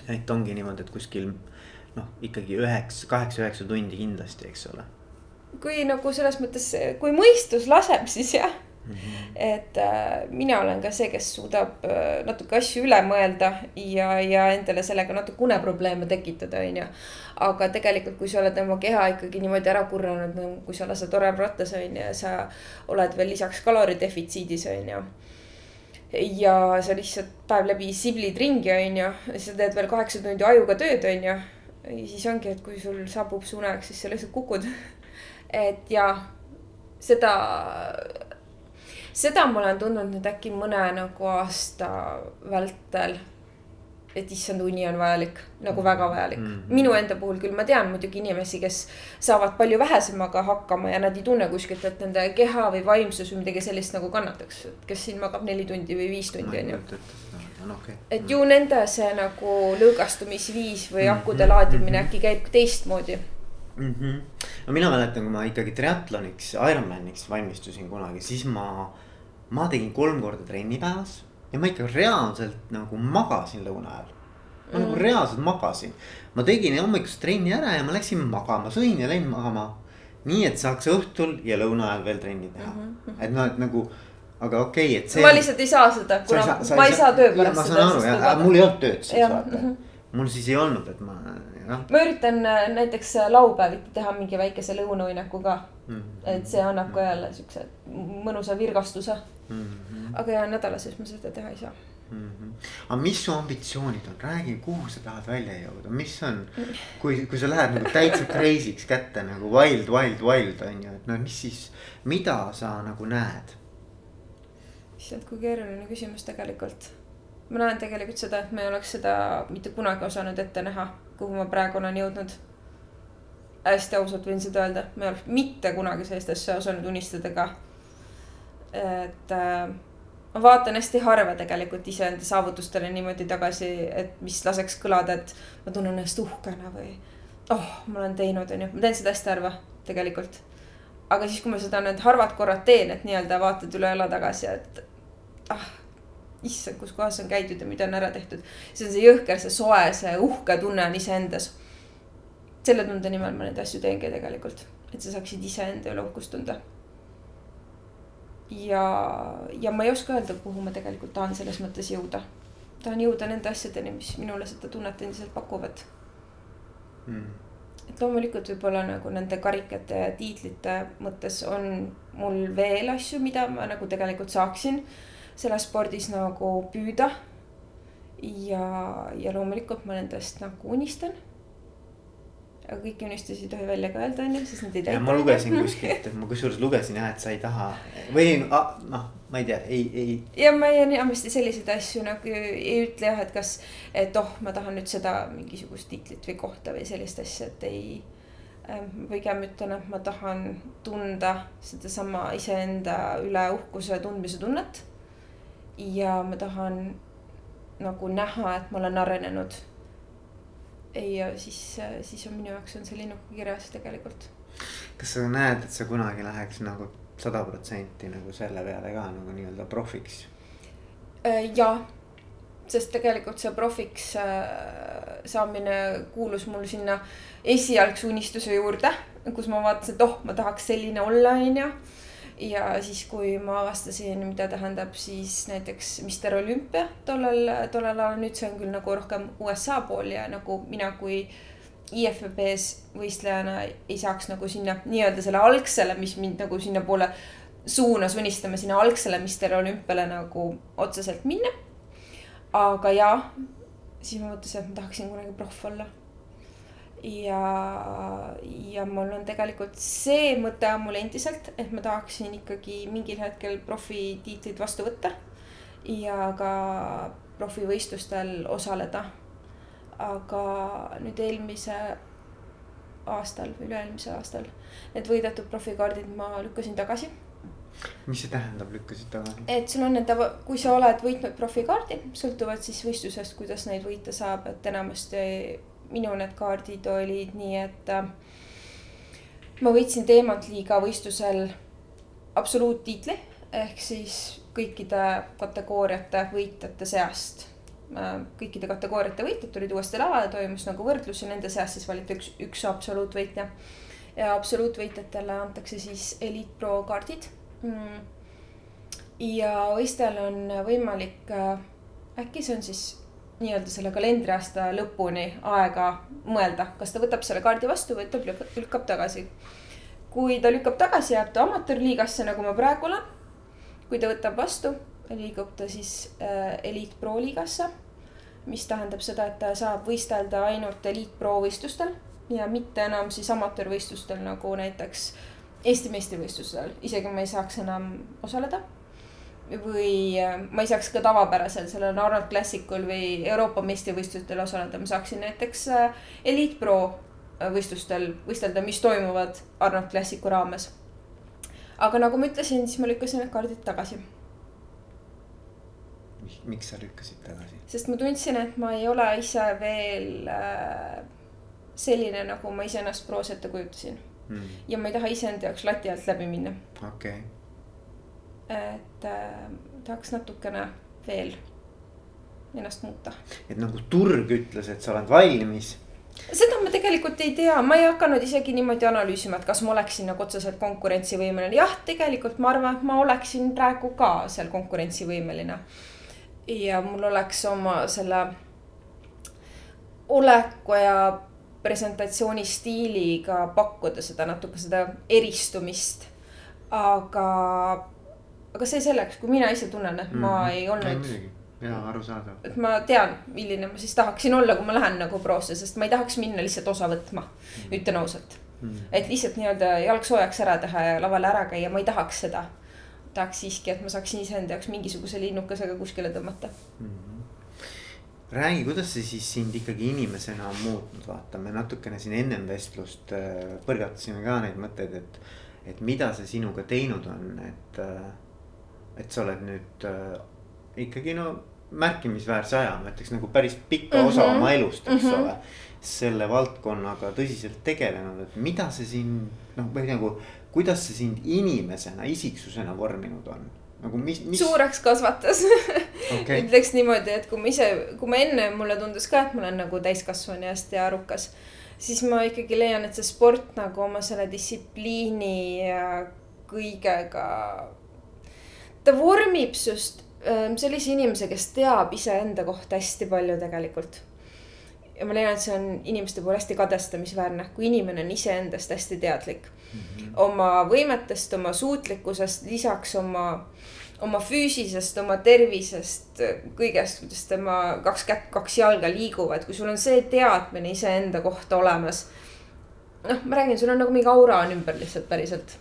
et ongi niimoodi, et kuskil noh, ikkagi üheksa, kaheksa-üheksa tundi kindlasti, eks ole. kui nagu selles mõttes, kui mõistus laseb, siis jah Mm -hmm. et äh, mina olen ka see, kes suudab äh, natuke asju üle mõelda ja, ja endale sellega natuke uneprobleeme tekitada, onju. aga tegelikult, kui sa oled oma keha ikkagi niimoodi ära kurranud, no kui sa lased orem rattas, onju, ja sa oled veel lisaks kaloridefitsiidis, onju ja sa lihtsalt päev läbi siblid ringi, onju, sa teed veel kaheksa tundi ajuga tööd, onju. siis ongi, et kui sul saabub see uneaeg, siis sa lihtsalt kukud. <laughs> et ja seda seda ma olen tundnud nüüd äkki mõne nagu aasta vältel. et issand, uni on vajalik, nagu väga vajalik mm. -hmm. minu enda puhul küll ma tean muidugi inimesi, kes saavad palju vähesemaga hakkama ja nad ei tunne kuskilt, et nende keha või vaimsus või midagi sellist nagu kannataks. kes siin magab neli tundi või viis tundi on ju on okei okay.. et ju nende see nagu lõõgastumisviis või Mhm, akude laadimine mhm. äkki käib teistmoodi. mm. -hmm. no mina mäletan, kui ma ikkagi triatloniks, Ironmaniks valmistusin kunagi, siis ma, ma tegin kolm korda trenni päevas ja ma ikka reaalselt nagu magasin lõuna ajal. ma mm. nagu Mm. reaalselt magasin, ma tegin hommikust trenni ära ja ma läksin magama, sõin ja läin magama. nii et saaks õhtul ja lõuna ajal veel trenni teha mm, -hmm. et noh, et nagu, aga okei okay,, et see. ma lihtsalt ei saa seda, kuna ma ei saa, ma ei saa töö pärast ma saan aru jah, mul ei olnud tööd siis vaata mhm. mul siis ei olnud, et ma jah ma üritan äh, näiteks äh, laupäeviti teha mingi väikese lõunauinaku ka, mm.. et see annab ka jälle siukse mõnusa virgastuse. mm. -hmm. aga ja nädala sees ma seda teha ei saa. mm. -hmm. aga mis su ambitsioonid on, räägi, kuhu sa tahad välja jõuda, mis on, kui, kui sa lähed nagu täitsa crazy'ks kätte nagu wild, wild, wild on ju, et no mis siis, mida sa nagu näed? issand, kui keeruline küsimus tegelikult. ma näen tegelikult seda, et ma ei oleks seda mitte kunagi osanud ette näha, kuhu ma praegu olen jõudnud. hästi ausalt võin seda öelda, ma ei oleks mitte kunagi sellist asja osanud unistada ka. et äh, ma vaatan hästi harva tegelikult iseenda saavutustele niimoodi tagasi, et mis laseks kõlada, et ma tunnen ennast uhkena või oh, ma olen teinud, onju, ma teen seda hästi harva tegelikult aga siis, kui ma seda need harvad korrad teen, et nii-öelda vaatad üle õla tagasi, et ah, issand, kus kohas on käidud ja mida on ära tehtud. siis on see jõhker, see soe, see uhke tunne on iseendas. selle tunde nimel ma neid asju teengi tegelikult, et sa saaksid iseenda üle uhkust tunda. ja, ja ma ei oska öelda, kuhu ma tegelikult tahan selles mõttes jõuda. tahan jõuda nende asjadeni, mis minule seda tunnet endiselt pakuvad Mm. et loomulikult võib-olla nagu nende karikate ja tiitlite mõttes on mul veel asju, mida ma nagu tegelikult saaksin selles spordis nagu püüda. ja, ja loomulikult ma nendest nagu unistan. aga kõiki unistusi ei tohi välja ka öelda, onju, sest need ei ja ma lugesin <laughs> kuskilt, et ma kusjuures lugesin jah, et sa ei taha või noh, ma ei tea, ei, ei. ja ma ei enamasti selliseid asju nagu ei ütle jah, et kas, et oh, ma tahan nüüd seda mingisugust tiitlit või kohta või sellist asja, et ei. pigem ütlen, et ma tahan tunda sedasama iseenda üle uhkuse tundmise tunnet. Ja ma tahan nagu näha, et ma olen arenenud. ja siis, siis on minu jaoks on see linnuke kirjas tegelikult kas sa näed, et sa kunagi läheks nagu sada protsenti nagu selle peale ka nagu nii-öelda profiks? Äh, jaa, sest tegelikult see profiks äh, saamine kuulus mul sinna esialgse unistuse juurde, kus ma vaatasin, et oh, ma tahaks selline olla, onju. Ja siis, kui ma avastasin, mida tähendab siis näiteks Mister Olümpia tollel, tollel ajal, nüüd see on küll nagu rohkem USA pool ja nagu mina kui IFBB-s võistlejana ei saaks nagu sinna nii-öelda selle algsele, mis mind nagu sinnapoole suunas unistama, sinna algsele Mister Olümpiale nagu otseselt minna. aga jaa, siis ma mõtlesin, et ma tahaksin kunagi proff olla. ja, ja mul on tegelikult see mõte on mul endiselt, et ma tahaksin ikkagi mingil hetkel profitiitlit vastu võtta. ja ka profivõistlustel osaleda. aga nüüd eelmise aastal või üle-eelmisel aastal need võidetud profikaardid ma lükkasin tagasi mis see tähendab, lükkasid tagasi? et sul on nende, kui sa oled võitnud profikaardi, sõltuvalt siis võistlusest, kuidas neid võita saab, et enamasti minu need kaardid olid nii, et äh, ma võitsin teemantliiga võistlusel absoluuttiitli ehk siis kõikide kategooriate võitjate seast. kõikide kategooriate võitjad tulid uuesti lavale, toimus nagu võrdlus ja nende seast siis valiti üks, üks absoluutvõitja. ja absoluutvõitjatele antakse siis Elite Pro kaardid mm.. ja võistel on võimalik, äkki see on siis nii-öelda selle kalendriaasta lõpuni aega mõelda, kas ta võtab selle kaardi vastu või ta lükkab, tagasi. kui ta lükkab tagasi, jääb ta amatöörliigasse, nagu ma praegu olen. kui ta võtab vastu, liigub ta siis äh, Elite Pro liigasse. mis tähendab seda, et ta saab võistelda ainult Elite Pro võistlustel ja mitte enam siis amatöörvõistlustel nagu näiteks Eesti meistrivõistlusel, isegi ma ei saaks enam osaleda või äh, ma ei saaks ka tavapärasel sellel Arnold Classicul või Euroopa meistrivõistlustel osaleda, ma saaksin näiteks äh, Elite Pro äh, võistlustel võistelda, mis toimuvad Arnold Classicu raames. aga nagu ma ütlesin, siis ma lükkasin need kaardid tagasi. miks sa lükkasid tagasi? sest ma tundsin, et ma ei ole ise veel selline, nagu ma iseennast proos ette kujutasin mm.. ja ma ei taha iseenda jaoks lati alt läbi minna. okei okay.. Et äh, tahaks natukene veel ennast muuta. et nagu turg ütles, et sa oled valmis seda ma tegelikult ei tea, ma ei hakanud isegi niimoodi analüüsima, et kas ma oleksin nagu otseselt konkurentsivõimeline, jah, tegelikult ma arvan, et ma oleksin praegu ka seal konkurentsivõimeline. ja mul oleks oma selle oleku ja presentatsiooni stiiliga pakkuda seda natuke seda eristumist. aga, aga see selleks, kui mina ise tunnen, et ma mm -hmm. ei olnud jaa, arusaadav. et ma tean, milline ma siis tahaksin olla, kui ma lähen nagu proosse, sest ma ei tahaks minna lihtsalt osa võtma mm., ütlen ausalt mm.. et lihtsalt nii-öelda jalg soojaks ära teha ja lavale ära käia, ma ei tahaks seda. tahaks siiski, et ma saaksin iseenda jaoks mingisuguse linnukesega kuskile tõmmata mm. -hmm. räägi, kuidas see siis sind ikkagi inimesena on muutnud, vaata, me natukene siin ennem vestlust äh, põrgatasime ka neid mõtteid, et. et mida see sinuga teinud on, et, äh, et sa oled nüüd äh, ikkagi no märkimisväärse aja, ma ütleks nagu päris pikka mm -hmm. osa oma elust, eks mm -hmm. ole. selle valdkonnaga tõsiselt tegelenud, et mida see siin noh, või nagu, kuidas see sind inimesena, isiksusena vorminud on? nagu mis, mis. suureks kasvatas okay. <laughs> ütleks niimoodi, et kui ma ise, kui ma enne mulle tundus ka, et ma olen nagu täiskasvanu ja hästi arukas. siis ma ikkagi leian, et see sport nagu oma selle distsipliini ja kõigega. Ta vormib sinust sellise inimese, kes teab iseenda kohta hästi palju tegelikult. ja ma leian, et see on inimeste puhul hästi kadestamisväärne, kui inimene on iseendast hästi teadlik mm. -hmm. oma võimetest, oma suutlikkusest, lisaks oma, oma füüsisest, oma tervisest, kõigest, kuidas tema kaks kätt, kaks jalga liiguvad, kui sul on see teadmine iseenda kohta olemas. noh, ma räägin, sul on nagu mingi aura on ümber lihtsalt päriselt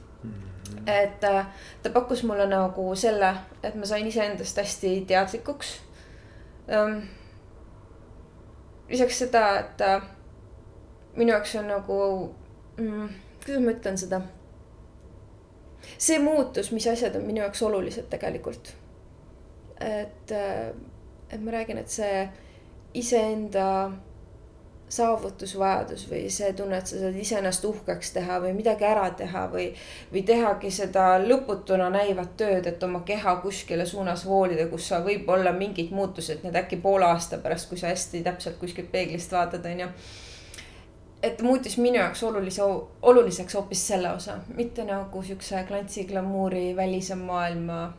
et äh, ta pakkus mulle nagu selle, et ma sain iseendast hästi teadlikuks ähm,. lisaks seda, et äh, minu jaoks on nagu mm,, kuidas ma ütlen seda. see muutus, mis asjad on minu jaoks olulised tegelikult. et äh,, et ma räägin, et see iseenda saavutusvajadus või see tunne, et sa saad iseennast uhkeks teha või midagi ära teha või. või tehagi seda lõputuna näivat tööd, et oma keha kuskile suunas voolida, kus sa võib-olla mingid muutused, need äkki poole aasta pärast, kui sa hästi täpselt kuskilt peeglist vaatad, on ju. et muutis minu jaoks olulise, oluliseks hoopis selle osa, mitte nagu siukse klantsi, glamuuri, välise maailma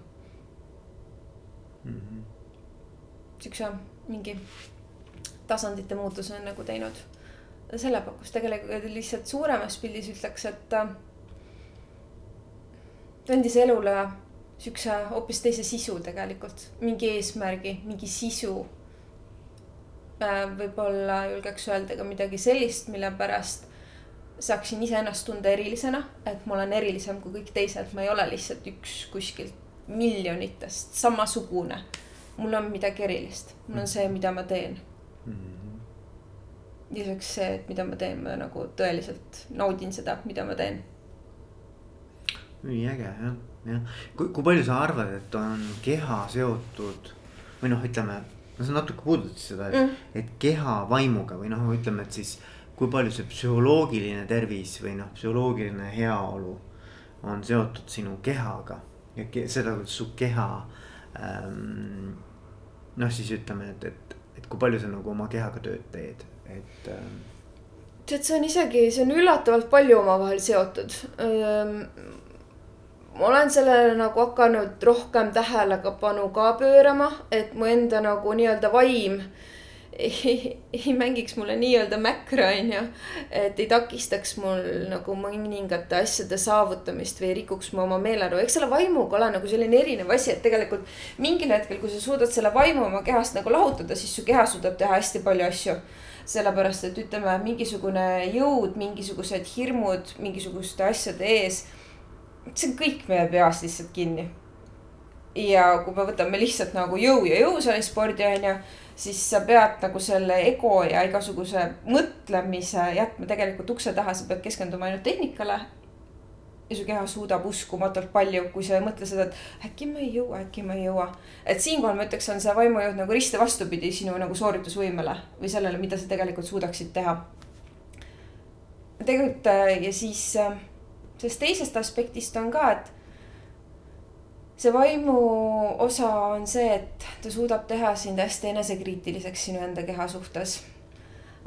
mm. -hmm. siukse mingi tasandite muutuse on nagu teinud. selle pakkus tegelikult lihtsalt suuremas pildis ütleks, et ta andis elule siukse hoopis teise sisu tegelikult, mingi eesmärgi, mingi sisu. Äh, võib-olla julgeks öelda ka midagi sellist, mille pärast saaksin iseennast tunda erilisena, et ma olen erilisem kui kõik teised, ma ei ole lihtsalt üks kuskilt miljonitest, samasugune. mul on midagi erilist, mul on see, mida ma teen. Lisaks see, et mida ma teen, ma nagu tõeliselt naudin seda, mida ma teen. üliäge jah, jah, kui, kui palju sa arvad, et on keha seotud või noh, ütleme, no sa natuke puudutasid seda, et mm., et keha vaimuga või noh, ütleme, et siis kui palju see psühholoogiline tervis või noh, psühholoogiline heaolu on seotud sinu kehaga ja ke, seda, kuidas su keha ähm, noh, siis ütleme, et, et et kui palju sa nagu oma kehaga tööd teed, et ähm.... tead, see on isegi, see on üllatavalt palju omavahel seotud ähm,. ma olen sellele nagu hakanud rohkem tähelepanu ka pöörama, et mu enda nagu nii-öelda vaim ei, ei mängiks mulle nii-öelda mäkra, onju. et ei takistaks mul nagu mõningate asjade saavutamist või rikuks mu oma meelelu, eks selle vaimuga ole nagu selline erinev asi, et tegelikult. mingil hetkel, kui sa suudad selle vaimu oma kehast nagu lahutada, siis su keha suudab teha hästi palju asju. sellepärast, et ütleme, mingisugune jõud, mingisugused hirmud mingisuguste asjade ees. see on kõik meie peas lihtsalt kinni. ja kui me võtame lihtsalt nagu jõu ja jõusaali spordi, onju siis sa pead nagu selle ego ja igasuguse mõtlemise jätma tegelikult ukse taha, sa pead keskenduma ainult tehnikale. ja su keha suudab uskumatult palju, kui sa ei mõtle seda, et äkki ma ei jõua, äkki ma ei jõua. et siinkohal ma ütleks, on see vaimujõud nagu risti vastupidi sinu nagu sooritusvõimele või sellele, mida sa tegelikult suudaksid teha. tegelikult äh, ja siis äh, sellest teisest aspektist on ka, et see vaimu osa on see, et ta suudab teha sind hästi enesekriitiliseks sinu enda keha suhtes.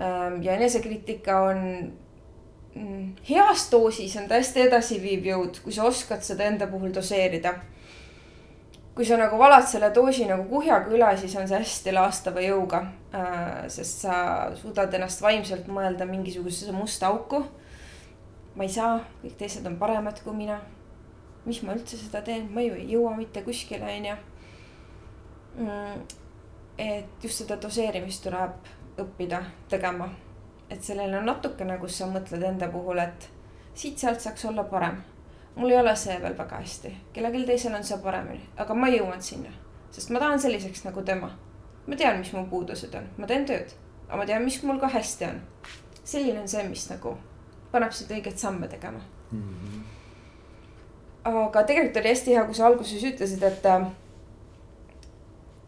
Ähm, ja enesekriitika on Mm, heas doosis on ta hästi edasiviiv jõud, kui sa oskad seda enda puhul doseerida. kui sa nagu valad selle doosi nagu kuhjaga üle, siis on see hästi laastava jõuga. Äh, sest sa suudad ennast vaimselt mõelda mingisugusesse musta auku. ma ei saa, kõik teised on paremad kui mina. Mis ma üldse seda teen, ma ju ei jõua mitte kuskile, onju. Mm, et just seda doseerimist tuleb õppida tegema et sellel on natukene, kus sa mõtled enda puhul, et siit-sealt saaks olla parem. mul ei ole see veel väga hästi, kellelgi teisel on see paremini, aga ma jõuan sinna, sest ma tahan selliseks nagu tema. ma tean, mis mu puudused on, ma teen tööd, aga ma tean, mis mul ka hästi on. selline on see, mis nagu paneb sind õigeid samme tegema mm. -hmm. Aga tegelikult oli hästi hea, kui sa alguses ütlesid, et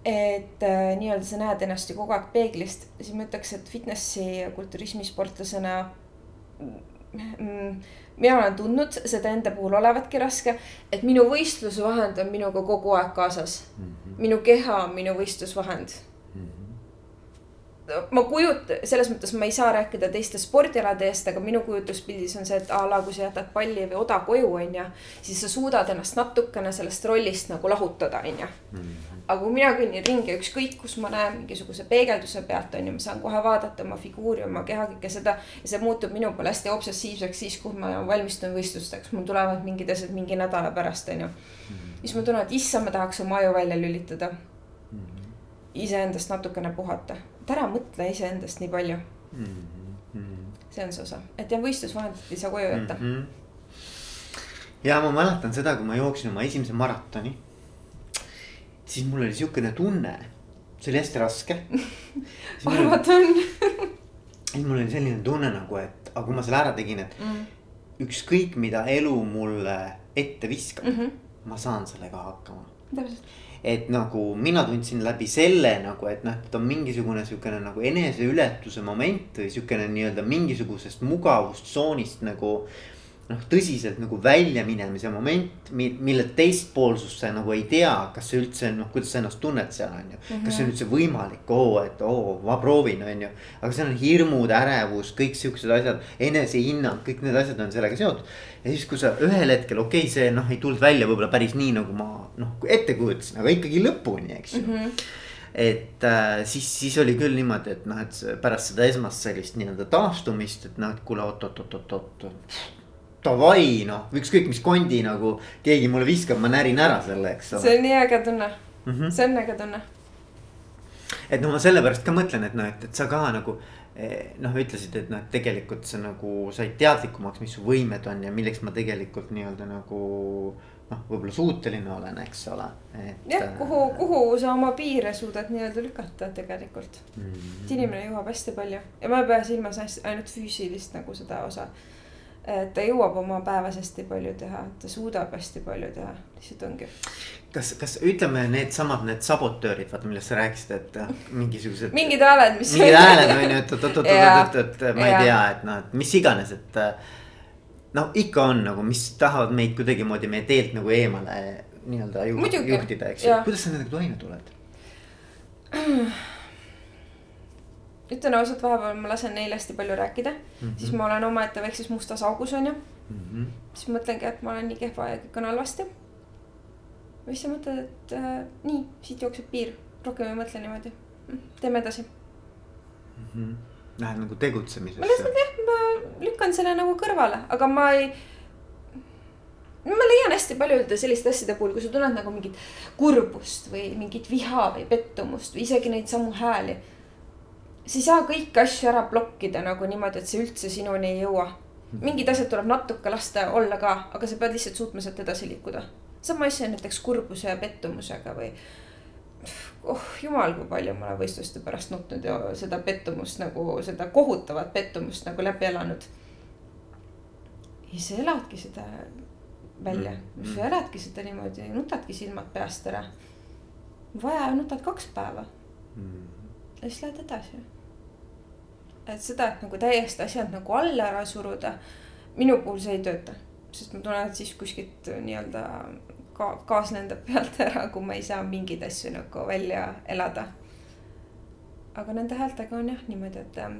et äh, nii-öelda sa näed ennast ju kogu aeg peeglist, siis ma ütleks, et fitnessi ja kulturismisportlasena mm, mina olen tundnud seda enda puhul olevatki raske, et minu võistlusvahend on minuga kogu aeg kaasas mm. -hmm. minu keha on minu võistlusvahend ma kujut-, selles mõttes ma ei saa rääkida teiste spordialade eest, aga minu kujutluspildis on see, et a la kui sa jätad palli või oda koju, onju. siis sa suudad ennast natukene sellest rollist nagu lahutada, onju. Mhm. aga kui mina kõnnin ringi ükskõik, kus ma näen mingisuguse peegelduse pealt, onju, ma saan kohe vaadata oma figuuri, oma keha, kõike seda. ja see muutub minu poole hästi obsessiivseks siis, kui ma valmistun võistlusteks, mul tulevad mingid asjad mingi nädala pärast, onju. Mhm. siis ma tunnen, et issand, ma tahaks oma aju välja lülitada. Mhm. Iseendast natukene puhata et ära mõtle iseendast nii palju mm. -hmm. see on see osa, et jah, võistlusvahendit ei saa koju jätta mm. -hmm. ja ma mäletan seda, kui ma jooksin oma esimese maratoni. siis mul oli sihukene tunne, see oli hästi raske arvata on siis mul oli selline tunne nagu, et aga kui ma selle ära tegin, et mm. ükskõik, mida elu mulle ette viskab mm, -hmm. ma saan sellega hakkama. täpselt et nagu mina tundsin läbi selle nagu, et noh, et on mingisugune sihukene nagu eneseületuse moment või sihukene nii-öelda mingisugusest mugavustsoonist nagu noh, tõsiselt nagu väljaminemise moment, mille teistpoolsust sa nagu ei tea, kas see üldse noh, kuidas sa ennast tunned seal on ju mm. -hmm. kas see on üldse võimalik, oo, et oo, ma proovin, on ju. aga seal on hirmud, ärevus, kõik siuksed asjad, enesehinnang, kõik need asjad on sellega seotud. ja siis, kui sa ühel hetkel, okei okay,, see noh, ei tulnud välja võib-olla päris nii, nagu ma noh, ette kujutasin, aga ikkagi lõpuni, eks ju mm. -hmm et äh, siis, siis oli küll niimoodi, et noh, et pärast seda esmast sellist nii-öelda taastumist, et noh, et kuule oot, davai noh, ükskõik mis kondi nagu keegi mulle viskab, ma närin ära selle, eks ole. see on nii äge tunne mm, -hmm. see on äge tunne. et noh, ma sellepärast ka mõtlen, et noh, et, et sa ka nagu eh, noh, ütlesid, et noh, et tegelikult sa nagu said teadlikumaks, mis su võimed on ja milleks ma tegelikult nii-öelda nagu noh, võib-olla suuteline olen, eks ole. jah, äh, kuhu, kuhu sa oma piire suudad nii-öelda lükata tegelikult mm. -hmm. et inimene jõuab hästi palju ja ma ei pea silmas ainult füüsilist nagu seda osa et ta jõuab oma päevas hästi palju teha, ta suudab hästi palju teha, lihtsalt ongi. kas, kas ütleme needsamad, need sabotöörid, vaata millest sa rääkisid, et äh, mingisugused. mingid hääled, mis. mingid hääled on ju, et oot, oot, oot, oot, oot, et ma ei tea, et noh, et mis iganes, et. Äh, no ikka on nagu, mis tahavad meid kuidagimoodi meie teelt nagu eemale nii-öelda juhtida, eks ju, kuidas sa nendega toime tuled? <clears throat> ütlen ausalt, vahepeal ma lasen neile hästi palju rääkida mm, -hmm. siis ma olen omaette väikses mustas augus, onju mm. -hmm. siis mõtlengi, et ma olen nii kehva ja kõik on halvasti. või siis sa mõtled, et äh, nii, siit jookseb piir, rohkem ei mõtle niimoodi. Hm, teeme edasi mm. -hmm. Lähed nagu tegutsemisesse. ma lihtsalt jah, ma lükkan selle nagu kõrvale, aga ma ei ma leian hästi paljude selliste asjade puhul, kui sa tunned nagu mingit kurbust või mingit viha või pettumust või isegi neid samu hääli sa ei saa kõiki asju ära blokkida nagu niimoodi, et see üldse sinuni ei jõua. mingid asjad tuleb natuke lasta olla ka, aga sa pead lihtsalt suutma sealt edasi liikuda. sama on näiteks kurbuse ja pettumusega või. oh jumal, kui palju ma olen võistluste pärast nutnud ja seda pettumust nagu, seda kohutavat pettumust nagu läbi elanud. ja sa eladki seda välja Mm. mm., sa eladki seda niimoodi, nutadki silmad peast ära. vaja, nutad kaks päeva Mm. ja siis lähed edasi. Et seda, et nagu täiesti asjad nagu alla ära suruda, minu puhul see ei tööta, sest ma tunnen, et siis kuskilt nii-öelda ka gaas lendab pealt ära, kui ma ei saa mingeid asju nagu välja elada. aga nende häältega on jah niimoodi, et ähm,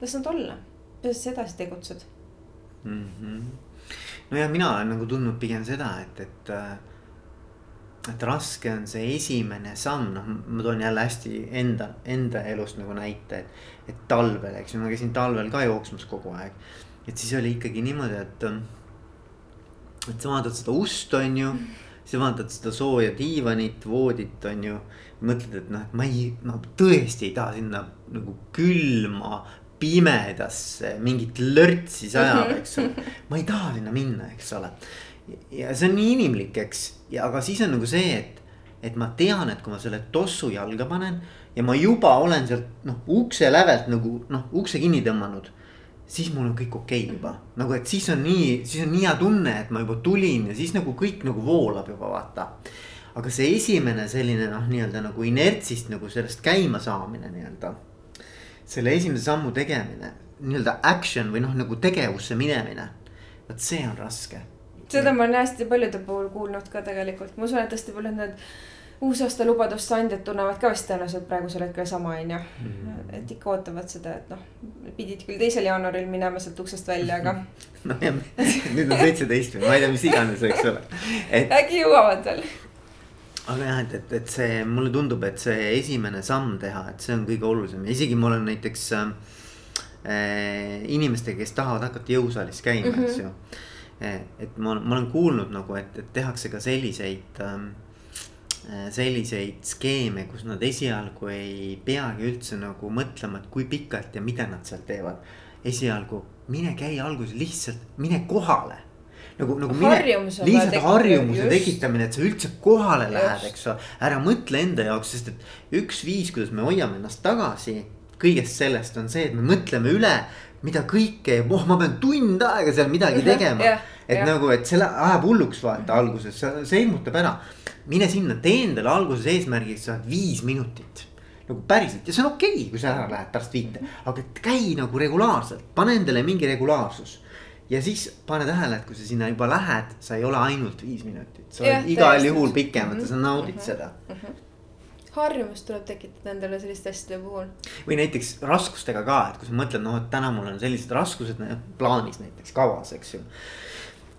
las nad olla, kuidas sa edasi tegutsed. mm. -hmm. nojah, mina olen nagu tundnud pigem seda, et, et. Et raske on see esimene samm, noh, ma toon jälle hästi enda, enda elust nagu näite, et. et talvel, eks ju, ma käisin talvel ka jooksmas kogu aeg. et siis oli ikkagi niimoodi, et. et sa vaatad seda ust, on ju. sa vaatad seda sooja diivanit, voodit, on ju. mõtled, et noh, et ma ei, ma tõesti ei taha sinna nagu külma pimedasse mingit lörtsi sajab, eks ole. ma ei taha sinna minna, eks ole. Ja see on nii inimlik, eks, ja aga siis on nagu see, et, et ma tean, et kui ma selle tossu jalga panen ja ma juba olen sealt noh, ukse lävelt nagu noh, ukse kinni tõmmanud siis mul on kõik okei okay juba, nagu et siis on nii, siis on nii hea tunne, et ma juba tulin ja siis nagu kõik nagu voolab juba vaata. aga see esimene selline noh, nii-öelda nagu inertsist nagu sellest käima saamine nii-öelda. selle esimese sammu tegemine, nii-öelda action või noh, nagu tegevusse minemine. vot see on raske. Seda ma olen hästi paljude puhul kuulnud ka tegelikult, ma usun, et hästi paljud need uusaasta lubaduste andjad tunnevad ka vist tõenäoliselt praegusel hetkel sama, onju. et ikka ootavad seda, et noh, pidid küll teisel jaanuaril minema sealt uksest välja, aga <laughs> ja nüüd on seitseteist või ma ei tea, mis iganes, eks ole. et äkki jõuavad veel. aga jah, et, et, et see mulle tundub, et see esimene samm teha, et see on kõige olulisem isegi ma olen näiteks äh, äh, inimestega, kes tahavad hakata jõusaalis käima mm, -hmm. eks ju. Et ma, ma olen kuulnud nagu, et, et tehakse ka selliseid ähm, äh, selliseid skeeme, kus nad esialgu ei peagi üldse nagu mõtlema, et kui pikalt ja mida nad seal teevad. esialgu mine käi alguses lihtsalt, mine kohale. nagu, nagu mine lihtsalt harjumuse just. tekitamine, et sa üldse kohale lähed, Just. eks ole. ära mõtle enda jaoks, sest et üks viis, kuidas me hoiame ennast tagasi kõigest sellest on see, et me mõtleme üle, mida kõike, oh, ma pean tund aega seal midagi tegema jah, et jah. nagu, et see ajab hulluks vaata alguses, see hirmutab ära. mine sinna, tee endale alguses eesmärgiks, sa oled viis minutit. nagu päriselt ja see on okei okay,, kui sa ära lähed pärast viite, aga käi nagu regulaarselt, pane endale mingi regulaarsus. ja siis pane tähele, et kui sa sinna juba lähed, sa ei ole ainult viis minutit, sa oled Jah, igal juhul ja Mhm, sa naudid mhm. seda. Harjumust tuleb tekitada endale selliste asjade puhul. või näiteks raskustega ka, et kui sa mõtled, noh, et täna mul on sellised raskused plaanis näiteks kavas, eks ju.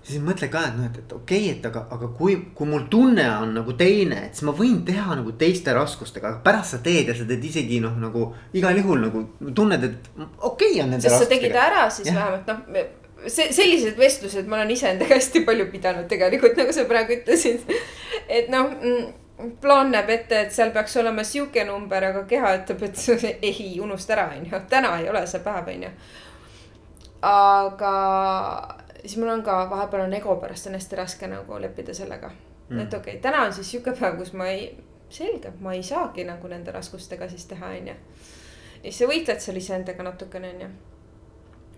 siis mõtle ka, et noh, et, et okei okay,, et aga, aga kui, kui mul tunne on nagu teine, et siis ma võin teha nagu teiste raskustega, aga pärast sa teed ja sa teed isegi noh, nagu igal juhul nagu tunned, et okei okay on nende sest sa tegid raskustega. ära, siis ja. vähemalt noh, see sellised vestlused ma olen iseendaga hästi palju pidanud tegelikult, nagu sa praegu ütlesid. et noh, plaan näeb ette, et seal peaks olema sihuke number, aga keha ütleb, et <laughs> ei, unusta ära, onju, täna ei ole see päev, onju. aga siis mul on ka vahepeal on ego pärast on hästi raske nagu leppida sellega mm.. et okei okay,, täna on siis sihuke päev, kus ma ei, selge, ma ei saagi nagu nende raskustega siis teha, onju. ja siis sa võitled seal iseendaga natukene, onju.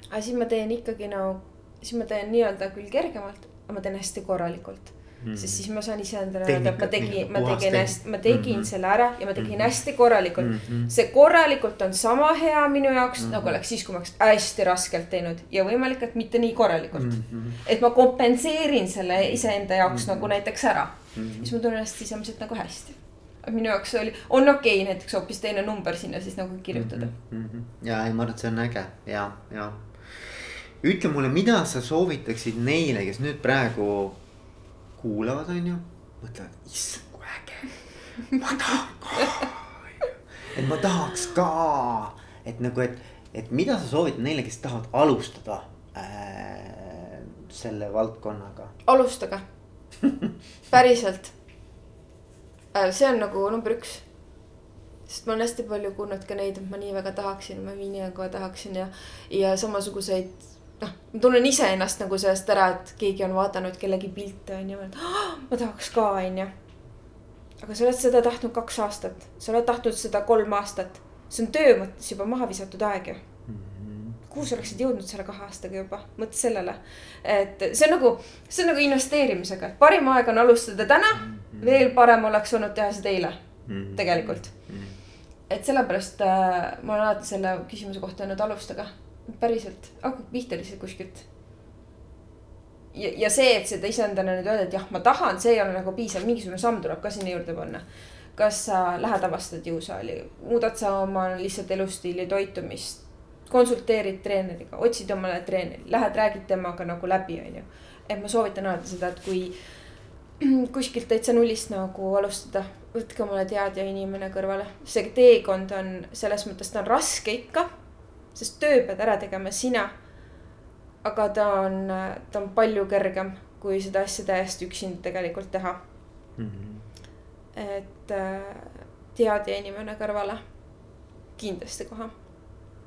aga siis ma teen ikkagi nagu, siis ma teen nii-öelda küll kergemalt, aga ma teen hästi korralikult mm.. sest siis ma saan iseendale öelda, et ma tegin, ma tegin hästi, ma tegin mm Mhm. -hmm. selle ära ja ma tegin mm Mhm. -hmm. hästi korralikult mm. Mhm. -hmm. see korralikult on sama hea minu jaoks mm, Mhm. -hmm. nagu oleks siis, kui ma oleks hästi raskelt teinud ja võimalik, et mitte nii korralikult mm. Mhm. -hmm. et ma kompenseerin selle iseenda jaoks mm Mhm. -hmm. nagu näiteks ära mm. Mhm. -hmm. siis ma tunnen ennast sisemiselt nagu hästi. minu jaoks oli, on okei okay, näiteks hoopis teine number sinna siis nagu kirjutada mm. -hmm. ja ei, ma arvan, et see on äge ja, ja. ütle mulle, mida sa soovitaksid neile, kes nüüd praegu kuulavad, on ju. mõtlevad, issand, kui äge, ma tahan ka. et ma tahaks ka, et nagu, et, et mida sa soovitad neile, kes tahavad alustada äh, selle valdkonnaga. alustage, <laughs> päriselt. see on nagu number üks. sest ma olen hästi palju kuulnud ka neid, et ma nii väga tahaksin, ma nii väga tahaksin ja, ja samasuguseid. noh, ma tunnen iseennast nagu sellest ära, et keegi on vaadanud kellegi pilte on ju, et "Ah, ma tahaks ka, on ju. aga sa oled seda tahtnud kaks aastat, sa oled tahtnud seda kolm aastat, see on töö mõttes juba maha visatud aeg ju. kuhu sa oleksid jõudnud selle kahe aastaga juba, mõtle sellele. et see on nagu, see on nagu investeerimisega, et parim aeg on alustada täna mm. -hmm. veel parem oleks olnud teha seda eile mm, -hmm. tegelikult mm. -hmm. et sellepärast äh, ma olen alati selle küsimuse kohta öelnud alustage, päriselt, hakake pihta lihtsalt kuskilt ja, ja see, et seda iseendale nüüd öelda, et jah, ma tahan, see ei ole nagu piisav, mingisugune samm tuleb ka sinna juurde panna kas sa lähed avastad jõusaali, muudad sa oma lihtsalt elustiili, toitumist, konsulteerid treeneriga, otsid omale treeneri, lähed räägid temaga nagu läbi, onju. et ma soovitan alati seda, et kui <clears throat> kuskilt täitsa nullist nagu alustada, võtke omale teadja inimene kõrvale. see teekond on selles mõttes, ta on raske ikka, sest töö pead ära tegema sina. aga ta on, ta on palju kergem, kui seda asja täiesti üksinda tegelikult teha mm. -hmm et äh, teadja inimene kõrvale, kindlasti kohe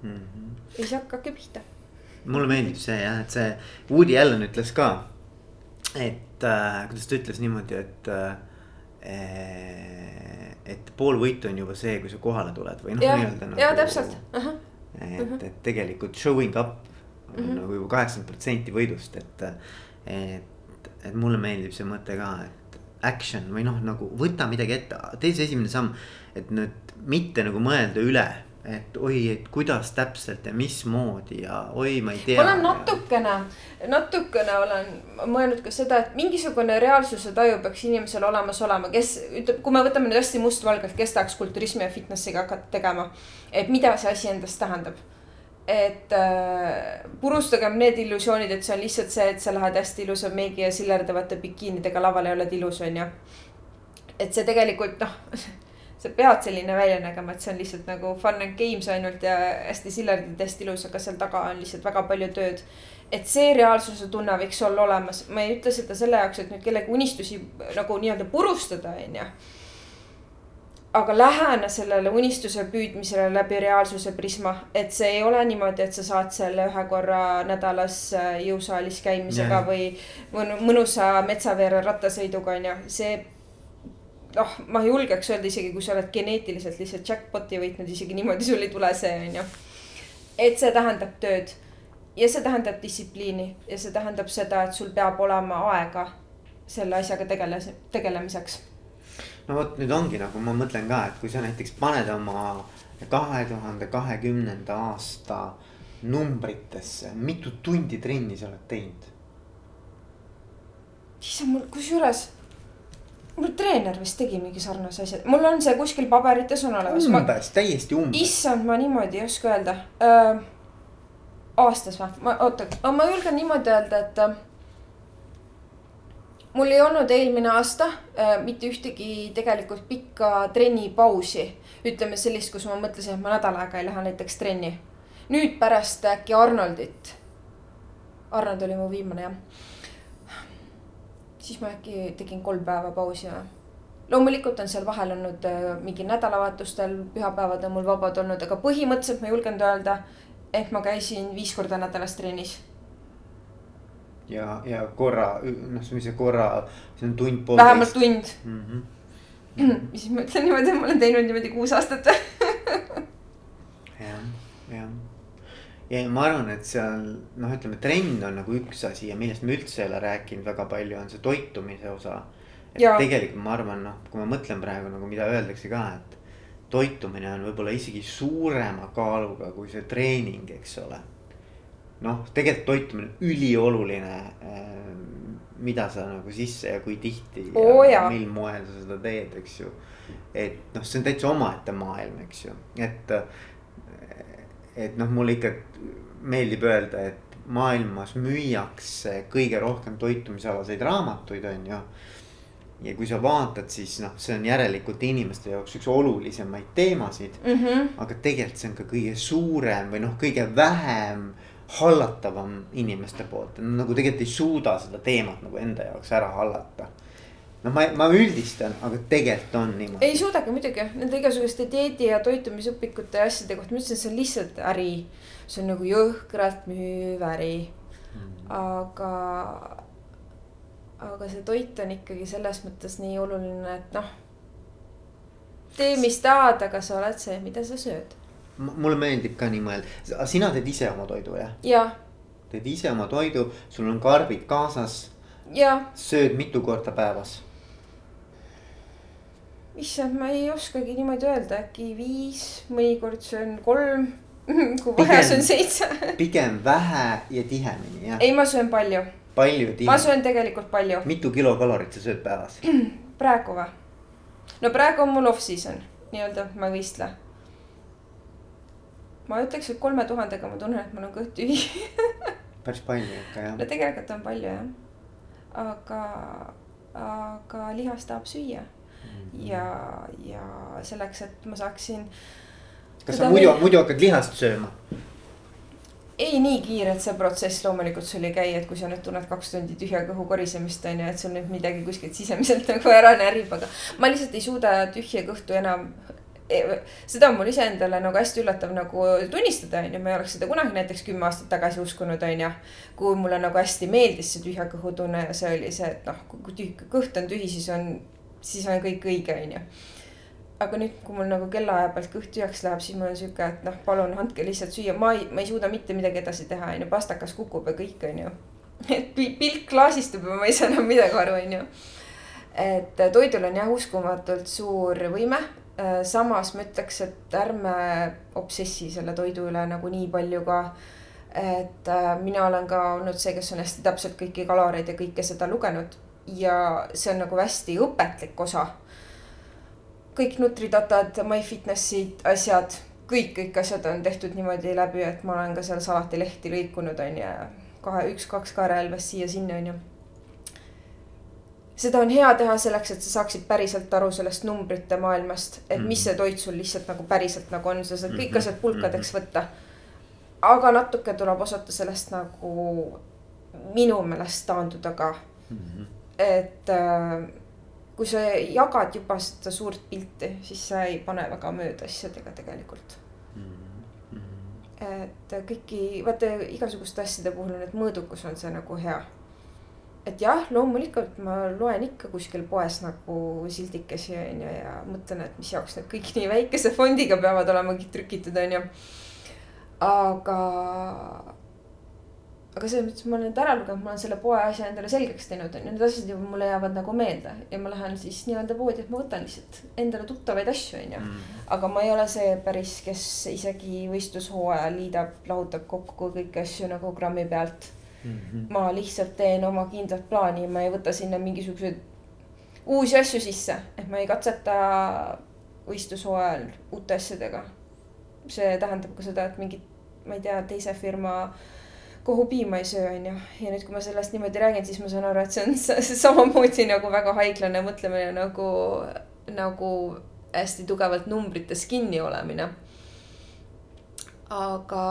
mm. -hmm. ja siis hakake pihta. mulle meeldib see jah, et see Woody Allen ütles ka, et äh, kuidas ta ütles niimoodi, et äh, et pool võitu on juba see, kui sa kohale tuled või noh, nii-öelda nagu. täpselt uh. Et uh, -huh. et tegelikult showing up on uh -huh. nagu juba kaheksakümmend protsenti võidust, et, et, et mulle meeldib see mõte ka, et action või noh, nagu võta midagi ette, tee see esimene samm. et nüüd mitte nagu mõelda üle, et oi, et kuidas täpselt ja mismoodi ja oi, ma ei tea. ma olen natukene, natukene olen mõelnud ka seda, et mingisugune reaalsuse taju peaks inimesel olemas olema, kes ütleb, kui me võtame nüüd hästi mustvalgelt, kes tahaks kulturismi ja fitnessiga hakata tegema. et mida see asi endast tähendab et äh, purustagem need illusioonid, et see on lihtsalt see, et sa lähed hästi ilusa meigi ja sillerdavate bikiinidega lavale ja oled ilus, on ju. et see tegelikult noh, <laughs> sa pead selline välja nägema, et see on lihtsalt nagu fun and games ainult ja hästi sillerdad, hästi ilus, aga seal taga on lihtsalt väga palju tööd. et see reaalsuse tunne võiks olla olemas, ma ei ütle seda selle jaoks, et nüüd kellegi unistusi nagu nii-öelda purustada, on ju aga lähene sellele unistuse püüdmisele läbi reaalsuse prisma, et see ei ole niimoodi, et sa saad selle ühe korra nädalas äh, jõusaalis käimisega yeah. või mõnusa metsaveere rattasõiduga on ju, see. Noh, ma julgeks öelda isegi, kui sa oled geneetiliselt lihtsalt jackpot'i võitnud, isegi niimoodi sul ei tule see on ju. et see tähendab tööd ja see tähendab distsipliini ja see tähendab seda, et sul peab olema aega selle asjaga tegele-, tegelemiseks no vot nüüd ongi nagu ma mõtlen ka, et kui sa näiteks paned oma kahe tuhande kahekümnenda aasta numbritesse, mitu tundi trenni sa oled teinud? issand, mul kusjuures, mul treener vist tegi mingi sarnase asja, mul on see kuskil paberites on olemas. umbes täiesti umbes. issand, ma niimoodi ei oska öelda äh,. aastas või, ma oota, ma julgen niimoodi öelda, et mul ei olnud eelmine aasta äh, mitte ühtegi tegelikult pikka trennipausi. ütleme sellist, kus ma mõtlesin, et ma nädal aega ei lähe näiteks trenni. nüüd pärast äkki Arnoldit. Arnold oli mu viimane jah. Siis ma äkki tegin kolm päeva pausi või loomulikult on seal vahel olnud äh, mingi nädalavahetustel, pühapäevad on mul vabad olnud, aga põhimõtteliselt ma julgen öelda, et ma käisin viis korda nädalas trennis ja, ja korra, noh, see korra, see on tund vähemalt tund mm. -hmm. ja siis ma ütlen niimoodi, et ma olen teinud niimoodi kuus aastat. <laughs> ja ma arvan, et seal noh, ütleme trenn on nagu üks asi ja millest me üldse ei ole rääkinud väga palju, on see toitumise osa. et ja. tegelikult ma arvan, noh, kui ma mõtlen praegu nagu mida öeldakse ka, et toitumine on võib-olla isegi suurema kaaluga kui see treening, eks ole noh, tegelikult toitumine on ülioluline. Äh, mida sa nagu sisse ja kui tihti oh, ja mil moel sa seda teed, eks ju. et noh, see on täitsa omaette maailm, eks ju, et. Et noh, mulle ikka meeldib öelda, et maailmas müüakse kõige rohkem toitumisalaseid raamatuid, on ju ja kui sa vaatad, siis noh, see on järelikult inimeste jaoks üks olulisemaid teemasid mm. -hmm. aga tegelikult see on ka kõige suurem või noh, kõige vähem hallatavam inimeste poolt, nagu tegelikult ei suuda seda teemat nagu enda jaoks ära hallata noh, ma, ma üldistan, aga tegelikult on niimoodi. ei suudagi muidugi, nende igasuguste dieedi ja toitumisõpikute ja asjade kohta, ma ütlesin, see on lihtsalt äri. see on nagu jõhkralt müüv äri mm.. aga, aga see toit on ikkagi selles mõttes nii oluline, et noh. tee, mis tahad, aga sa oled see, mida sa sööd mulle meeldib ka nii mõelda, sina teed ise oma toidu jah? jah. teed ise oma toidu, sul on karbid kaasas. sööd mitu korda päevas? Issand, ma ei oskagi niimoodi öelda, äkki viis, mõnikord söön kolm <laughs> kui vaja, söön seitse <laughs> pigem vähe ja tihemini jah? ei, ma söön palju. palju tihemini? ma söön tegelikult palju. mitu kilokalorit sa sööd päevas? <clears throat> praegu või? no praegu on mul off-season, nii-öelda ma ei võistle. ma ütleks, et kolme tuhandega ma tunnen, et mul on kõht tühi <laughs> päris palju ikka jah. no tegelikult on palju jah. aga, aga lihast tahab süüa. Ja, ja selleks, et ma saaksin. kas sa muidu, muidu hakkad lihast sööma? ei nii kiirelt see protsess loomulikult sul ei käi, et kui sa nüüd tunned kaks tundi tühja kõhu korisemist on ju, et sul nüüd midagi kuskilt sisemiselt <laughs> nagu ära närib, aga. ma lihtsalt ei suuda tühja kõhtu enam. E, seda on mul iseendale nagu hästi üllatav nagu tunnistada, on ju, ma ei oleks seda kunagi näiteks kümme aastat tagasi uskunud, on ju. kui mulle nagu hästi meeldis see tühja kõhu tunne ja see oli see, et noh, kui tühi, kõht on tühi, siis on, siis on kõik õige, on ju aga nüüd, kui mul nagu kellaaja pealt kõht tühjaks läheb, siis mul on sihuke, et noh, palun andke lihtsalt süüa, ma ei, ma ei suuda mitte midagi edasi teha, onju, pastakas kukub ja kõik, onju. <laughs> et pilk klaasistub ja ma ei saa enam midagi aru, onju. et toidul on jah uskumatult suur võime. samas ma ütleks, et ärme obsessi selle toidu üle nagu nii palju ka. et mina olen ka olnud see, kes on hästi täpselt kõiki kaloreid ja kõike seda lugenud ja see on nagu hästi õpetlik osa kõik Nutridatad, MyFitnessid, asjad, kõik, kõik asjad on tehtud niimoodi läbi, et ma olen ka seal salatilehti lõikunud, on ju. kahe, üks-kaks kaarelvest siia-sinna, on ju. seda on hea teha selleks, et sa saaksid päriselt aru sellest numbrite maailmast, et mis mhm. see toit sul lihtsalt nagu päriselt nagu on, sa saad kõik mhm. asjad pulkadeks mhm. võtta. aga natuke tuleb osata sellest nagu minu meelest taanduda ka mm. -hmm. Et äh, kui sa jagad juba seda suurt pilti, siis sa ei pane väga mööda asjadega tegelikult mm. -hmm. et kõiki, vaata igasuguste asjade puhul on, et mõõdukus on see nagu hea. et jah, loomulikult ma loen ikka kuskil poes nagu sildikesi on ju ja mõtlen, et mis jaoks need kõik nii väikese fondiga peavad olema trükitud, on ju. aga aga selles mõttes ma olen need ära lugenud, ma olen selle poe asja endale selgeks teinud, need asjad juba mulle jäävad nagu meelde ja ma lähen siis nii-öelda poodi, et ma võtan lihtsalt endale tuttavaid asju, on ju. Mm. aga ma ei ole see päris, kes isegi võistlushooajal liidab, lahutab kokku kõiki asju nagu grammi pealt mm. -hmm. ma lihtsalt teen oma kindlat plaani, ma ei võta sinna mingisuguseid uusi asju sisse, et ma ei katseta võistlushooajal uute asjadega. see tähendab ka seda, et mingit, ma ei tea, teise firma äh, kohupiima ei söö, onju. ja nüüd, kui ma sellest niimoodi räägin, siis ma saan aru, et see on <laughs> samamoodi nagu väga haiglane mõtlemine nagu, nagu hästi tugevalt numbrites kinni olemine. aga,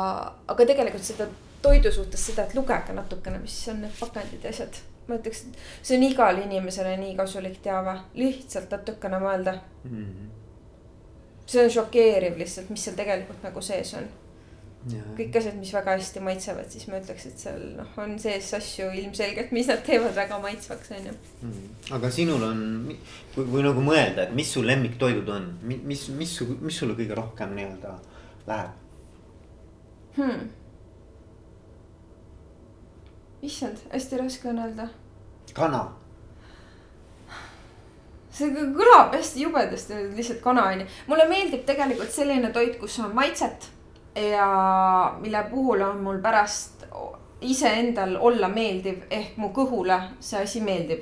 aga tegelikult seda toidu suhtes seda, et lugege natukene, mis on need pakendid ja asjad. ma ütleks, et see on igale inimesele nii kasulik teave, lihtsalt natukene mõelda mm. -hmm. see on šokeeriv lihtsalt, mis seal tegelikult nagu sees on kõik asjad, mis väga hästi maitsevad, siis ma ütleks, et seal noh, on sees asju ilmselgelt, mis nad teevad väga maitsvaks, on ju. Mm. aga sinul on, kui, kui nagu mõelda, et mis su lemmiktoidud on, mis, mis, mis sulle kõige rohkem nii-öelda läheb hmm.? issand, hästi raske on öelda. kana see kõlab hästi jubedasti, lihtsalt kana on ju. mulle meeldib tegelikult selline toit, kus on maitset ja mille puhul on mul pärast iseendal olla meeldiv, ehk mu kõhule see asi meeldib.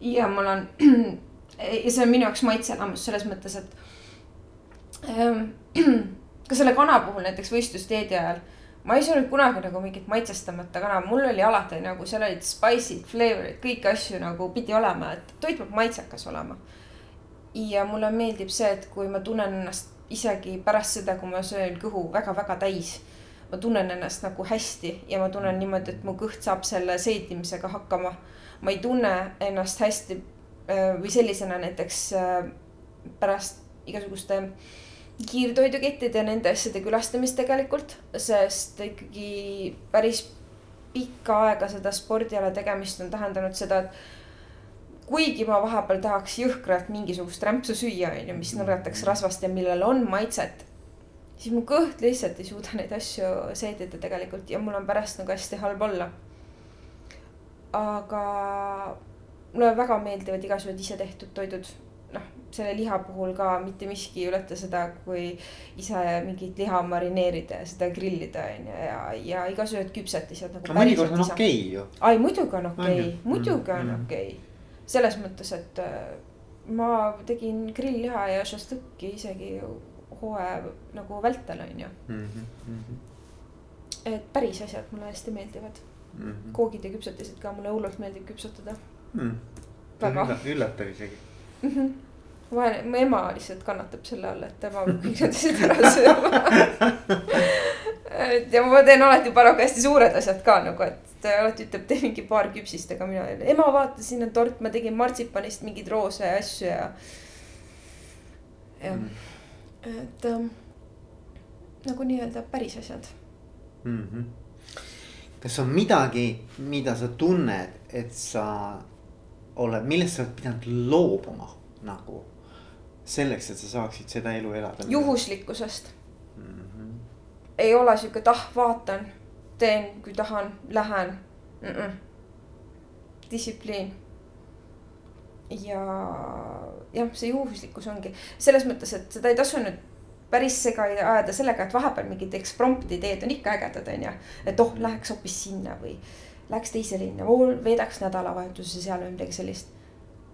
ja mul on, <clears throat> ja see on minu jaoks maitseelamus selles mõttes, et ähm, <clears throat> ka selle kana puhul näiteks võistlusdieedi ajal ma ei söönud kunagi nagu mingit maitsestamata kana, mul oli alati nagu seal olid spice'id, flavor'id, kõiki asju nagu pidi olema, et toit peab maitsekas olema. ja mulle meeldib see, et kui ma tunnen ennast isegi pärast seda, kui ma söön kõhu väga-väga täis. ma tunnen ennast nagu hästi ja ma tunnen niimoodi, et mu kõht saab selle seedimisega hakkama. ma ei tunne ennast hästi äh, või sellisena näiteks äh, pärast igasuguste kiirtoidukettide ja nende asjade külastamist tegelikult, sest ikkagi päris pikka aega seda spordiala tegemist on tähendanud seda, et kuigi ma vahepeal tahaks jõhkralt mingisugust rämpsu süüa, onju, mis nõretaks rasvast ja millel on maitset. siis mu kõht lihtsalt ei suuda neid asju seedida tegelikult ja mul on pärast nagu hästi halb olla. aga mulle väga meeldivad igasugused isetehtud toidud, noh, selle liha puhul ka mitte miski ei ületa seda, kui ise mingit liha marineerida ja seda grillida on ju ja, ja igasugused küpsetised nagu. mõnikord on okei okay, ju. ai, muidugi on okei okay., muidugi on mm. okei okay. Selles mõttes, et äh, ma tegin grillliha ja šašlõkki isegi hooaja nagu vältel on ju mm. -hmm. et päris asjad mulle hästi meeldivad mm. -hmm. koogid ja küpsetised ka mulle hullult meeldib küpsetada mm.. väga. üllatav isegi mm. -hmm vahel mu ema lihtsalt kannatab selle all, et tema peab kõik need asjad ära sööma <laughs> et ja ma teen alati paraku hästi suured asjad ka nagu, et ta alati ütleb, tee mingi paar küpsist, aga mina ema vaata, siin on tort, ma tegin martsipanist mingeid roose asju ja. jah mm., et ähm, nagu nii-öelda päris asjad mm. -hmm. kas on midagi, mida sa tunned, et sa oled, millest sa oled pidanud loobuma nagu selleks, et sa saaksid seda elu elada? juhuslikkusest mm. -hmm. ei ole sihuke, et ah, vaatan, teen, kui tahan, lähen mm. -mm. distsipliin. ja jah, see juhuslikkus ongi selles mõttes, et seda ei tasu nüüd päris sega ajada sellega, et vahepeal mingid eksprompti ideed on ikka ägedad, onju. et oh, läheks hoopis sinna või läheks teise linna, veedaks nädalavahetuse seal või midagi sellist.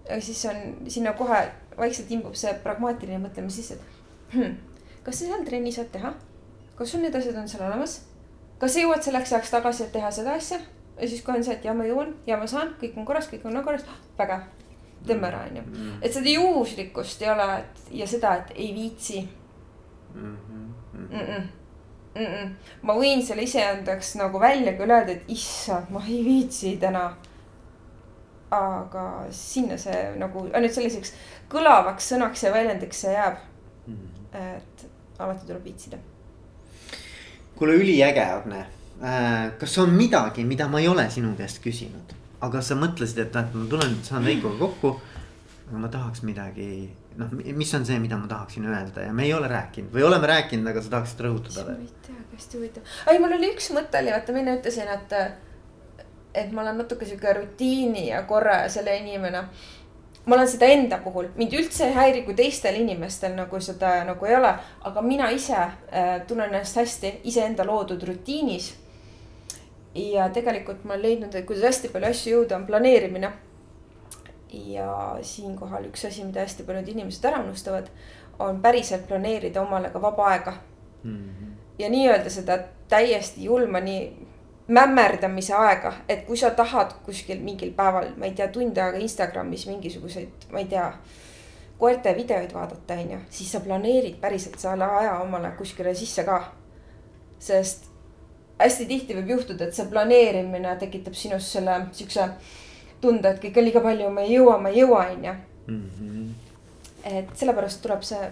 aga siis on sinna kohe vaikselt imbub see pragmaatiline mõtlemine sisse, et hmm, kas sa seal trenni saad teha? kas sul need asjad on seal olemas? Kas sa jõuad selleks ajaks tagasi, et teha seda asja? ja siis kohe on see, et ja ma jõuan ja ma saan, kõik on korras, kõik on korras, vägev. teeme ära, onju. Mm. et seda juhuslikkust ei ole, et ja seda, et ei viitsi mm. -hmm. Mm -mm. Mm -mm. ma võin selle iseendaks nagu välja küll öelda, et issand, ma ei viitsi täna aga sinna see nagu ainult selliseks kõlavaks sõnaks ja väljendiks see jääb mm. -hmm. et alati tuleb viitsida. Kuule, üliäge, Agne. Äh, kas on midagi, mida ma ei ole sinu käest küsinud, aga sa mõtlesid, et näed, ma tulen, saan Veikoga kokku. aga ma tahaks midagi, noh, mis on see, mida ma tahaksin öelda ja me ei ole rääkinud või oleme rääkinud, aga sa tahaksid rõhutada veel? ma ei tea, hästi huvitav, ei, mul oli üks mõte oli, vaata, ma enne ütlesin, et. et ma olen natuke sihuke rutiini ja korra ja selle inimene ma olen seda enda puhul, mind üldse ei häiri, kui teistel inimestel nagu seda nagu ei ole, aga mina ise äh, tunnen ennast hästi iseenda loodud rutiinis. ja tegelikult ma olen leidnud, et kuidas hästi palju asju jõuda, on planeerimine. ja siinkohal üks asi, mida hästi paljud inimesed ära unustavad, on päriselt planeerida omale ka vaba aega mm. -hmm. ja nii-öelda seda täiesti julma, nii mämmerdamise aega, et kui sa tahad kuskil mingil päeval, ma ei tea, tund aega Instagramis mingisuguseid, ma ei tea. koerte videoid vaadata, on ju, siis sa planeerid päriselt selle aja omale kuskile sisse ka. sest hästi tihti võib juhtuda, et see planeerimine tekitab sinus selle siukse tunde, et kõike liiga palju, ma ei jõua, ma ei jõua, on ju. Mhm. et sellepärast tuleb see,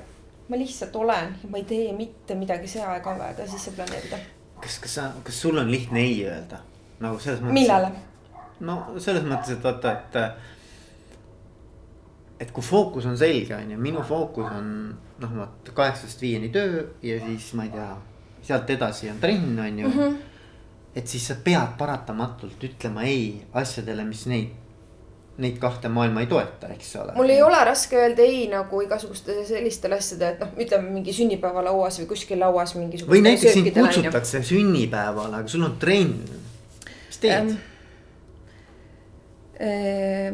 ma lihtsalt olen ma ei tee mitte midagi, see aeg on vaja ka sisse planeerida kas, kas sa, kas sul on lihtne ei öelda nagu selles mõttes? millele? no selles mõttes, et vaata, et. et kui fookus on selge, on ju, minu fookus on noh, vot kaheksast viieni töö ja siis ma ei tea, sealt edasi on trenn, on ju mm. -hmm. et siis sa pead paratamatult ütlema ei asjadele, mis neid neid kahte maailma ei toeta, eks ole. mul ei ole raske öelda ei nagu igasuguste sellistele asjadele, et noh, ütleme mingi sünnipäevalauas või kuskil lauas mingisugune. või näiteks sind kutsutakse sünnipäevale, aga sul on trenn, mis teed ähm,? äh,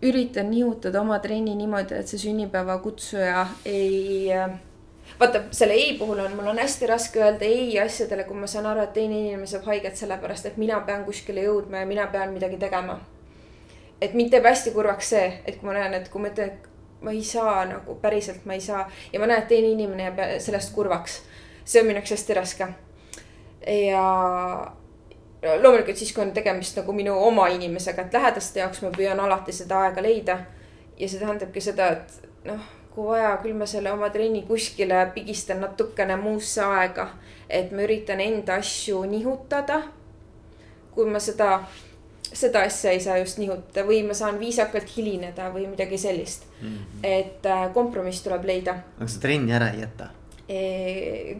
üritan nihutada oma trenni niimoodi, et see sünnipäevakutsuja ei äh, vaata selle ei puhul on, mul on hästi raske öelda ei asjadele, kui ma saan aru, et teine inimene saab haiget sellepärast, et mina pean kuskile jõudma ja mina pean midagi tegema. et mind teeb hästi kurvaks see, et kui ma näen, et kui ma ütlen, et ma ei saa nagu päriselt ma ei saa ja ma näen, et teine inimene jääb sellest kurvaks. see on minu jaoks hästi raske. ja loomulikult siis, kui on tegemist nagu minu oma inimesega, et lähedaste jaoks ma püüan alati seda aega leida. ja see tähendabki seda, et noh kui vaja, küll ma selle oma trenni kuskile pigistan natukene muusse aega. et ma üritan enda asju nihutada. kui ma seda, seda asja ei saa just nihutada või ma saan viisakalt hilineda või midagi sellist mm. -hmm. et äh, kompromiss tuleb leida. aga sa trenni ära ei jäta?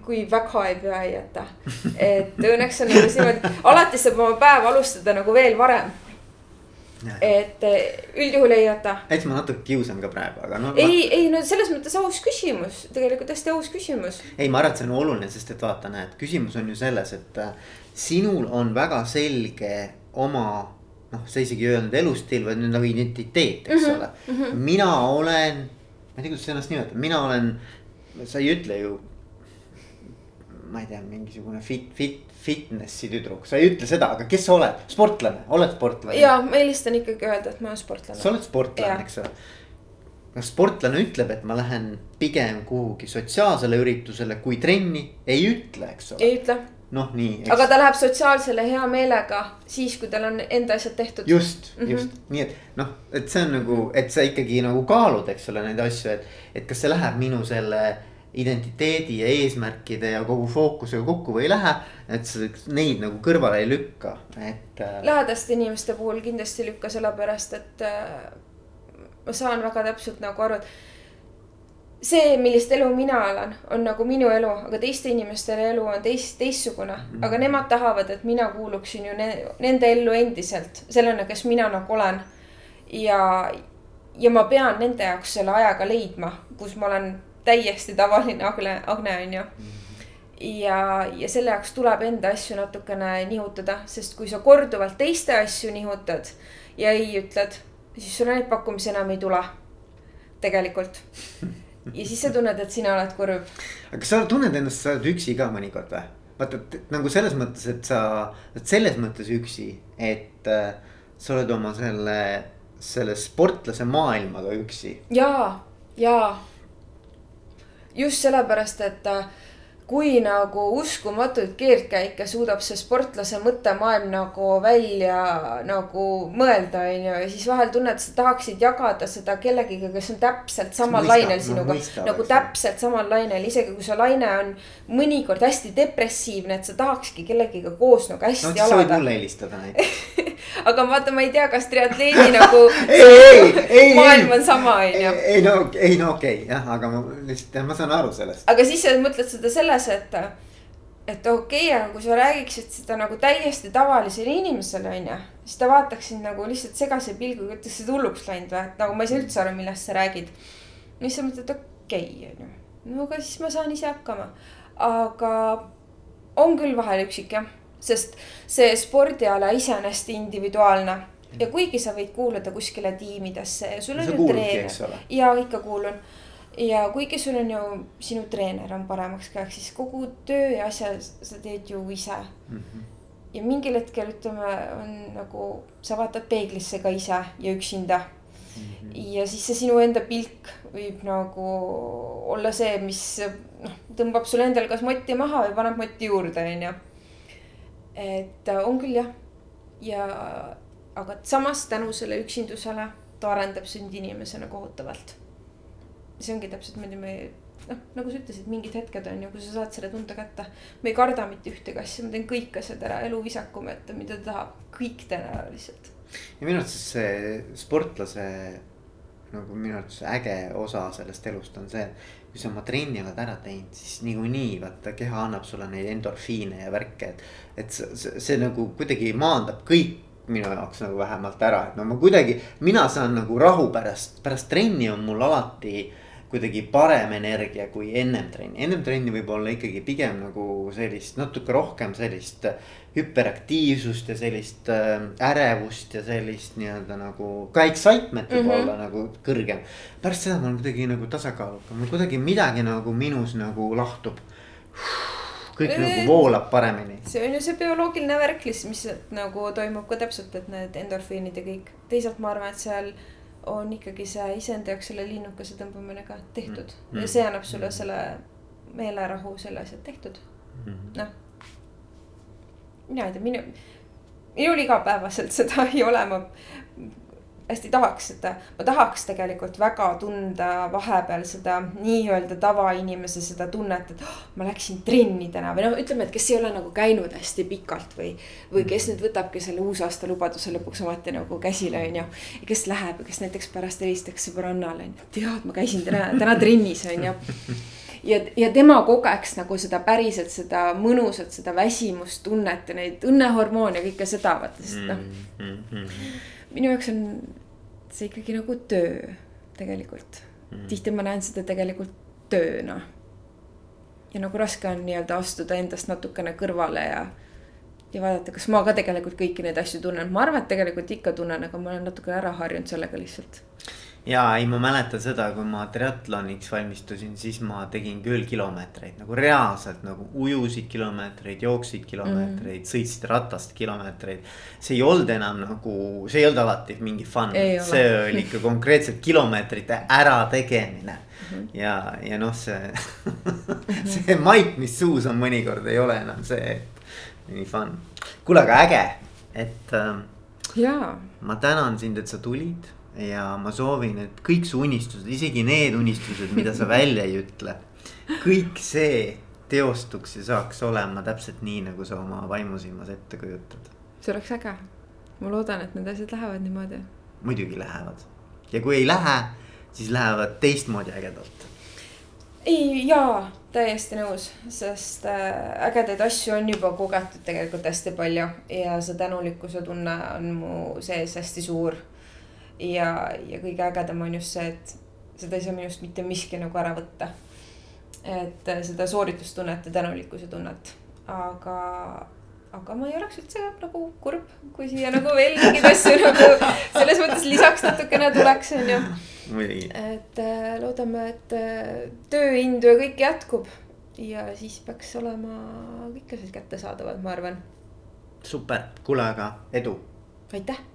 kui väga ei pea ei jäta, et õnneks on nagu niimoodi, alati saab oma päeva alustada nagu veel varem et eh, üldjuhul ei jäta. eks ma natuke kiusan ka praegu, aga noh. ei ma..., ei no selles mõttes aus küsimus, tegelikult hästi aus küsimus. ei, ma arvan, et see on oluline, sest et vaata, näed, küsimus on ju selles, et äh, sinul on väga selge oma noh, sa isegi ei öelnud elustiil, vaid nagu identiteet, eks mm -hmm, ole mm. -hmm. mina olen, ma ei tea, kuidas sa ennast nimetad, mina olen, sa ei ütle ju. ma ei tea, mingisugune fit, fit, fitnessi tüdruk, sa ei ütle seda, aga kes sa oled, sportlane, oled sportlane? ja ma eelistan ikkagi öelda, et ma olen sportlane. sa oled sportlane, eks ole. kas sportlane ütleb, et ma lähen pigem kuhugi sotsiaalsele üritusele kui trenni, ei ütle, eks ole. ei ütle noh, nii. aga ta läheb sotsiaalsele hea meelega siis, kui tal on enda asjad tehtud. just mm, -hmm. just nii, et noh, et see on nagu, et sa ikkagi nagu kaalud, eks ole, neid asju, et. et kas see läheb minu selle identiteedi ja eesmärkide ja kogu fookusega kokku või ei lähe. et sa neid nagu kõrvale ei lükka, et äh.... lähedaste inimeste puhul kindlasti ei lükka, sellepärast et äh, ma saan väga täpselt nagu aru, et see, millist elu mina elan, on nagu minu elu, aga teiste inimeste elu on teist, teistsugune mm. -hmm. aga nemad tahavad, et mina kuuluksin ju ne, nende ellu endiselt, sellena, kes mina nagu olen. ja, ja ma pean nende jaoks selle ajaga leidma, kus ma olen täiesti tavaline Agne, Agne on ju. Ja, ja selle jaoks tuleb enda asju natukene nihutada, sest kui sa korduvalt teiste asju nihutad ja ei ütled, siis sulle neid pakkumisi enam ei tule. tegelikult ja siis sa tunned, et sina oled kurb. aga kas sa tunned ennast, sa oled üksi ka mõnikord või? vaata, et nagu selles mõttes, et sa oled selles mõttes üksi, et äh, sa oled oma selle, selle sportlase maailmaga üksi. ja, ja just sellepärast, et äh, kui nagu uskumatuid keerdkäike suudab see sportlase mõttemaailm nagu välja nagu mõelda, on ju. ja siis vahel tunned, sa tahaksid jagada seda kellegiga, kes on täpselt samal mõista, lainel sinuga no,. nagu täpselt samal lainel, isegi kui see laine on mõnikord hästi depressiivne, et sa tahakski kellegiga koos nagu hästi no, alada. sa võid mulle helistada näiteks <laughs> aga vaata, ma ei tea, kas triatleeni <laughs> nagu ei, ei, ei, maailm on sama, on ju. ei no, ei no okei okay, jah, aga ma lihtsalt, ma saan aru sellest. aga siis sa mõtled seda selles, et, et okei okay,, aga kui sa räägiksid seda nagu täiesti tavalisele inimesele, on ju. siis ta vaataks sind nagu lihtsalt segase pilguga, ütleks, et hulluks läinud või, et nagu ma ei saa üldse aru, millest sa räägid. siis sa mõtled, okei okay,, on ju. no aga siis ma saan ise hakkama. aga on küll vahel üksik jah sest see spordiala ise on hästi individuaalne ja kuigi sa võid kuuluda kuskile tiimidesse ja sul on ju treener. ja ikka kuulun. Ja kuigi sul on ju, sinu treener on paremaks käeks, siis kogu töö ja asja sa teed ju ise mm. -hmm. ja mingil hetkel ütleme, on nagu sa vaatad peeglisse ka ise ja üksinda mm. -hmm. ja siis see sinu enda pilk võib nagu olla see, mis noh, tõmbab sul endal kas motti maha või paneb motti juurde, on ju et äh, on küll jah, ja aga samas tänu selle üksindusele ta arendab sind inimesena kohutavalt. See ongi täpselt niimoodi me noh, nagu sa ütlesid, mingid hetked on ju, kui sa saad selle tunde kätte. ma ei karda mitte ühtegi asja, ma teen kõik asjad ära, elu visakuma, et mida ta tahab, kõik teen ära lihtsalt. ja minu arvates see sportlase nagu minu arvates äge osa sellest elust on see, kui sa oma trenni oled ära teinud, siis niikuinii vaata keha annab sulle neid endorfiine ja värke, et. et see, see, see nagu kuidagi maandab kõik minu jaoks nagu vähemalt ära, et no ma kuidagi, mina saan nagu rahu pärast, pärast trenni on mul alati kuidagi parem energia kui ennem trenni, ennem trenni võib olla ikkagi pigem nagu sellist natuke rohkem sellist hüperaktiivsust ja sellist äh, ärevust ja sellist nii-öelda nagu ka excitement võib mm -hmm. olla nagu kõrgem. pärast seda ma olen kuidagi nagu tasakaalukam, kuidagi midagi nagu minus nagu lahtub. kõik e nagu voolab paremini. see on ju see bioloogiline värk lihtsalt, mis nagu toimub ka täpselt, et need endorfiinid ja kõik. teisalt ma arvan, et seal on ikkagi see iseenda jaoks selle linnukese tõmbamine ka tehtud. Mm. -hmm. ja see annab sulle selle meelerahu, selle asjad tehtud. Mm -hmm.. noh. Mina ei tea, minu, minul igapäevaselt seda <laughs> ei ole, ma hästi tahaks seda, ma tahaks tegelikult väga tunda vahepeal seda nii-öelda tavainimese seda tunnet, et oh, ma läksin trenni täna või noh, ütleme, et kes ei ole nagu käinud hästi pikalt või. või kes nüüd võtabki selle uusaasta lubaduse lõpuks ometi nagu käsile, on ju. ja kes läheb ja kes näiteks pärast helistaks sõbrannale, tead, ma käisin täna, täna trennis, on ju ja, ja tema kogeks nagu seda päriselt seda mõnusat, seda väsimustunnet ja neid õnnehormoone, kõike seda, vaata, sest noh mm -hmm.. minu jaoks on see ikkagi nagu töö tegelikult mm. tihti ma näen seda tegelikult tööna. ja nagu raske on nii-öelda astuda endast natukene kõrvale ja ja vaadata, kas ma ka tegelikult kõiki neid asju tunnen, ma arvan, et tegelikult ikka tunnen, aga ma olen natukene ära harjunud sellega lihtsalt ja ei, ma mäletan seda, kui ma triatloniks valmistusin, siis ma tegin küll kilomeetreid nagu reaalselt nagu ujusid kilomeetreid, jooksid kilomeetreid mm., sõitsid ratast kilomeetreid. see ei olnud enam nagu, see ei olnud alati mingi fun, see oli ikka konkreetselt kilomeetrite ärategemine mm. -hmm. ja, ja noh, see <laughs> see maik, mis suus on mõnikord ei ole enam see, nii fun. kuule, aga äge, et ähm,. jaa. ma tänan sind, et sa tulid ja ma soovin, et kõik su unistused, isegi need unistused, mida sa välja ei ütle. kõik see teostuks ja saaks olema täpselt nii, nagu sa oma vaimusilmas ette kujutad. see oleks äge. ma loodan, et need asjad lähevad niimoodi. muidugi lähevad ja kui ei lähe, siis lähevad teistmoodi ägedalt. ei, jaa, täiesti nõus, sest äh, ägedaid asju on juba kogetud tegelikult hästi palju ja see tänulikkuse tunne on mu sees hästi suur ja, ja kõige ägedam on just see, et seda ei saa minust mitte miski nagu ära võtta. et äh, seda sooritustunnet ja tänulikkuse tunnet, aga, aga ma ei oleks üldse nagu kurb, kui siia nagu veel mingeid asju nagu selles mõttes lisaks natukene tuleks, on ju. et äh, loodame, et äh, tööindu ja kõik jätkub ja siis peaks olema kõik asjad kättesaadavad, ma arvan. super, kuule aga edu. aitäh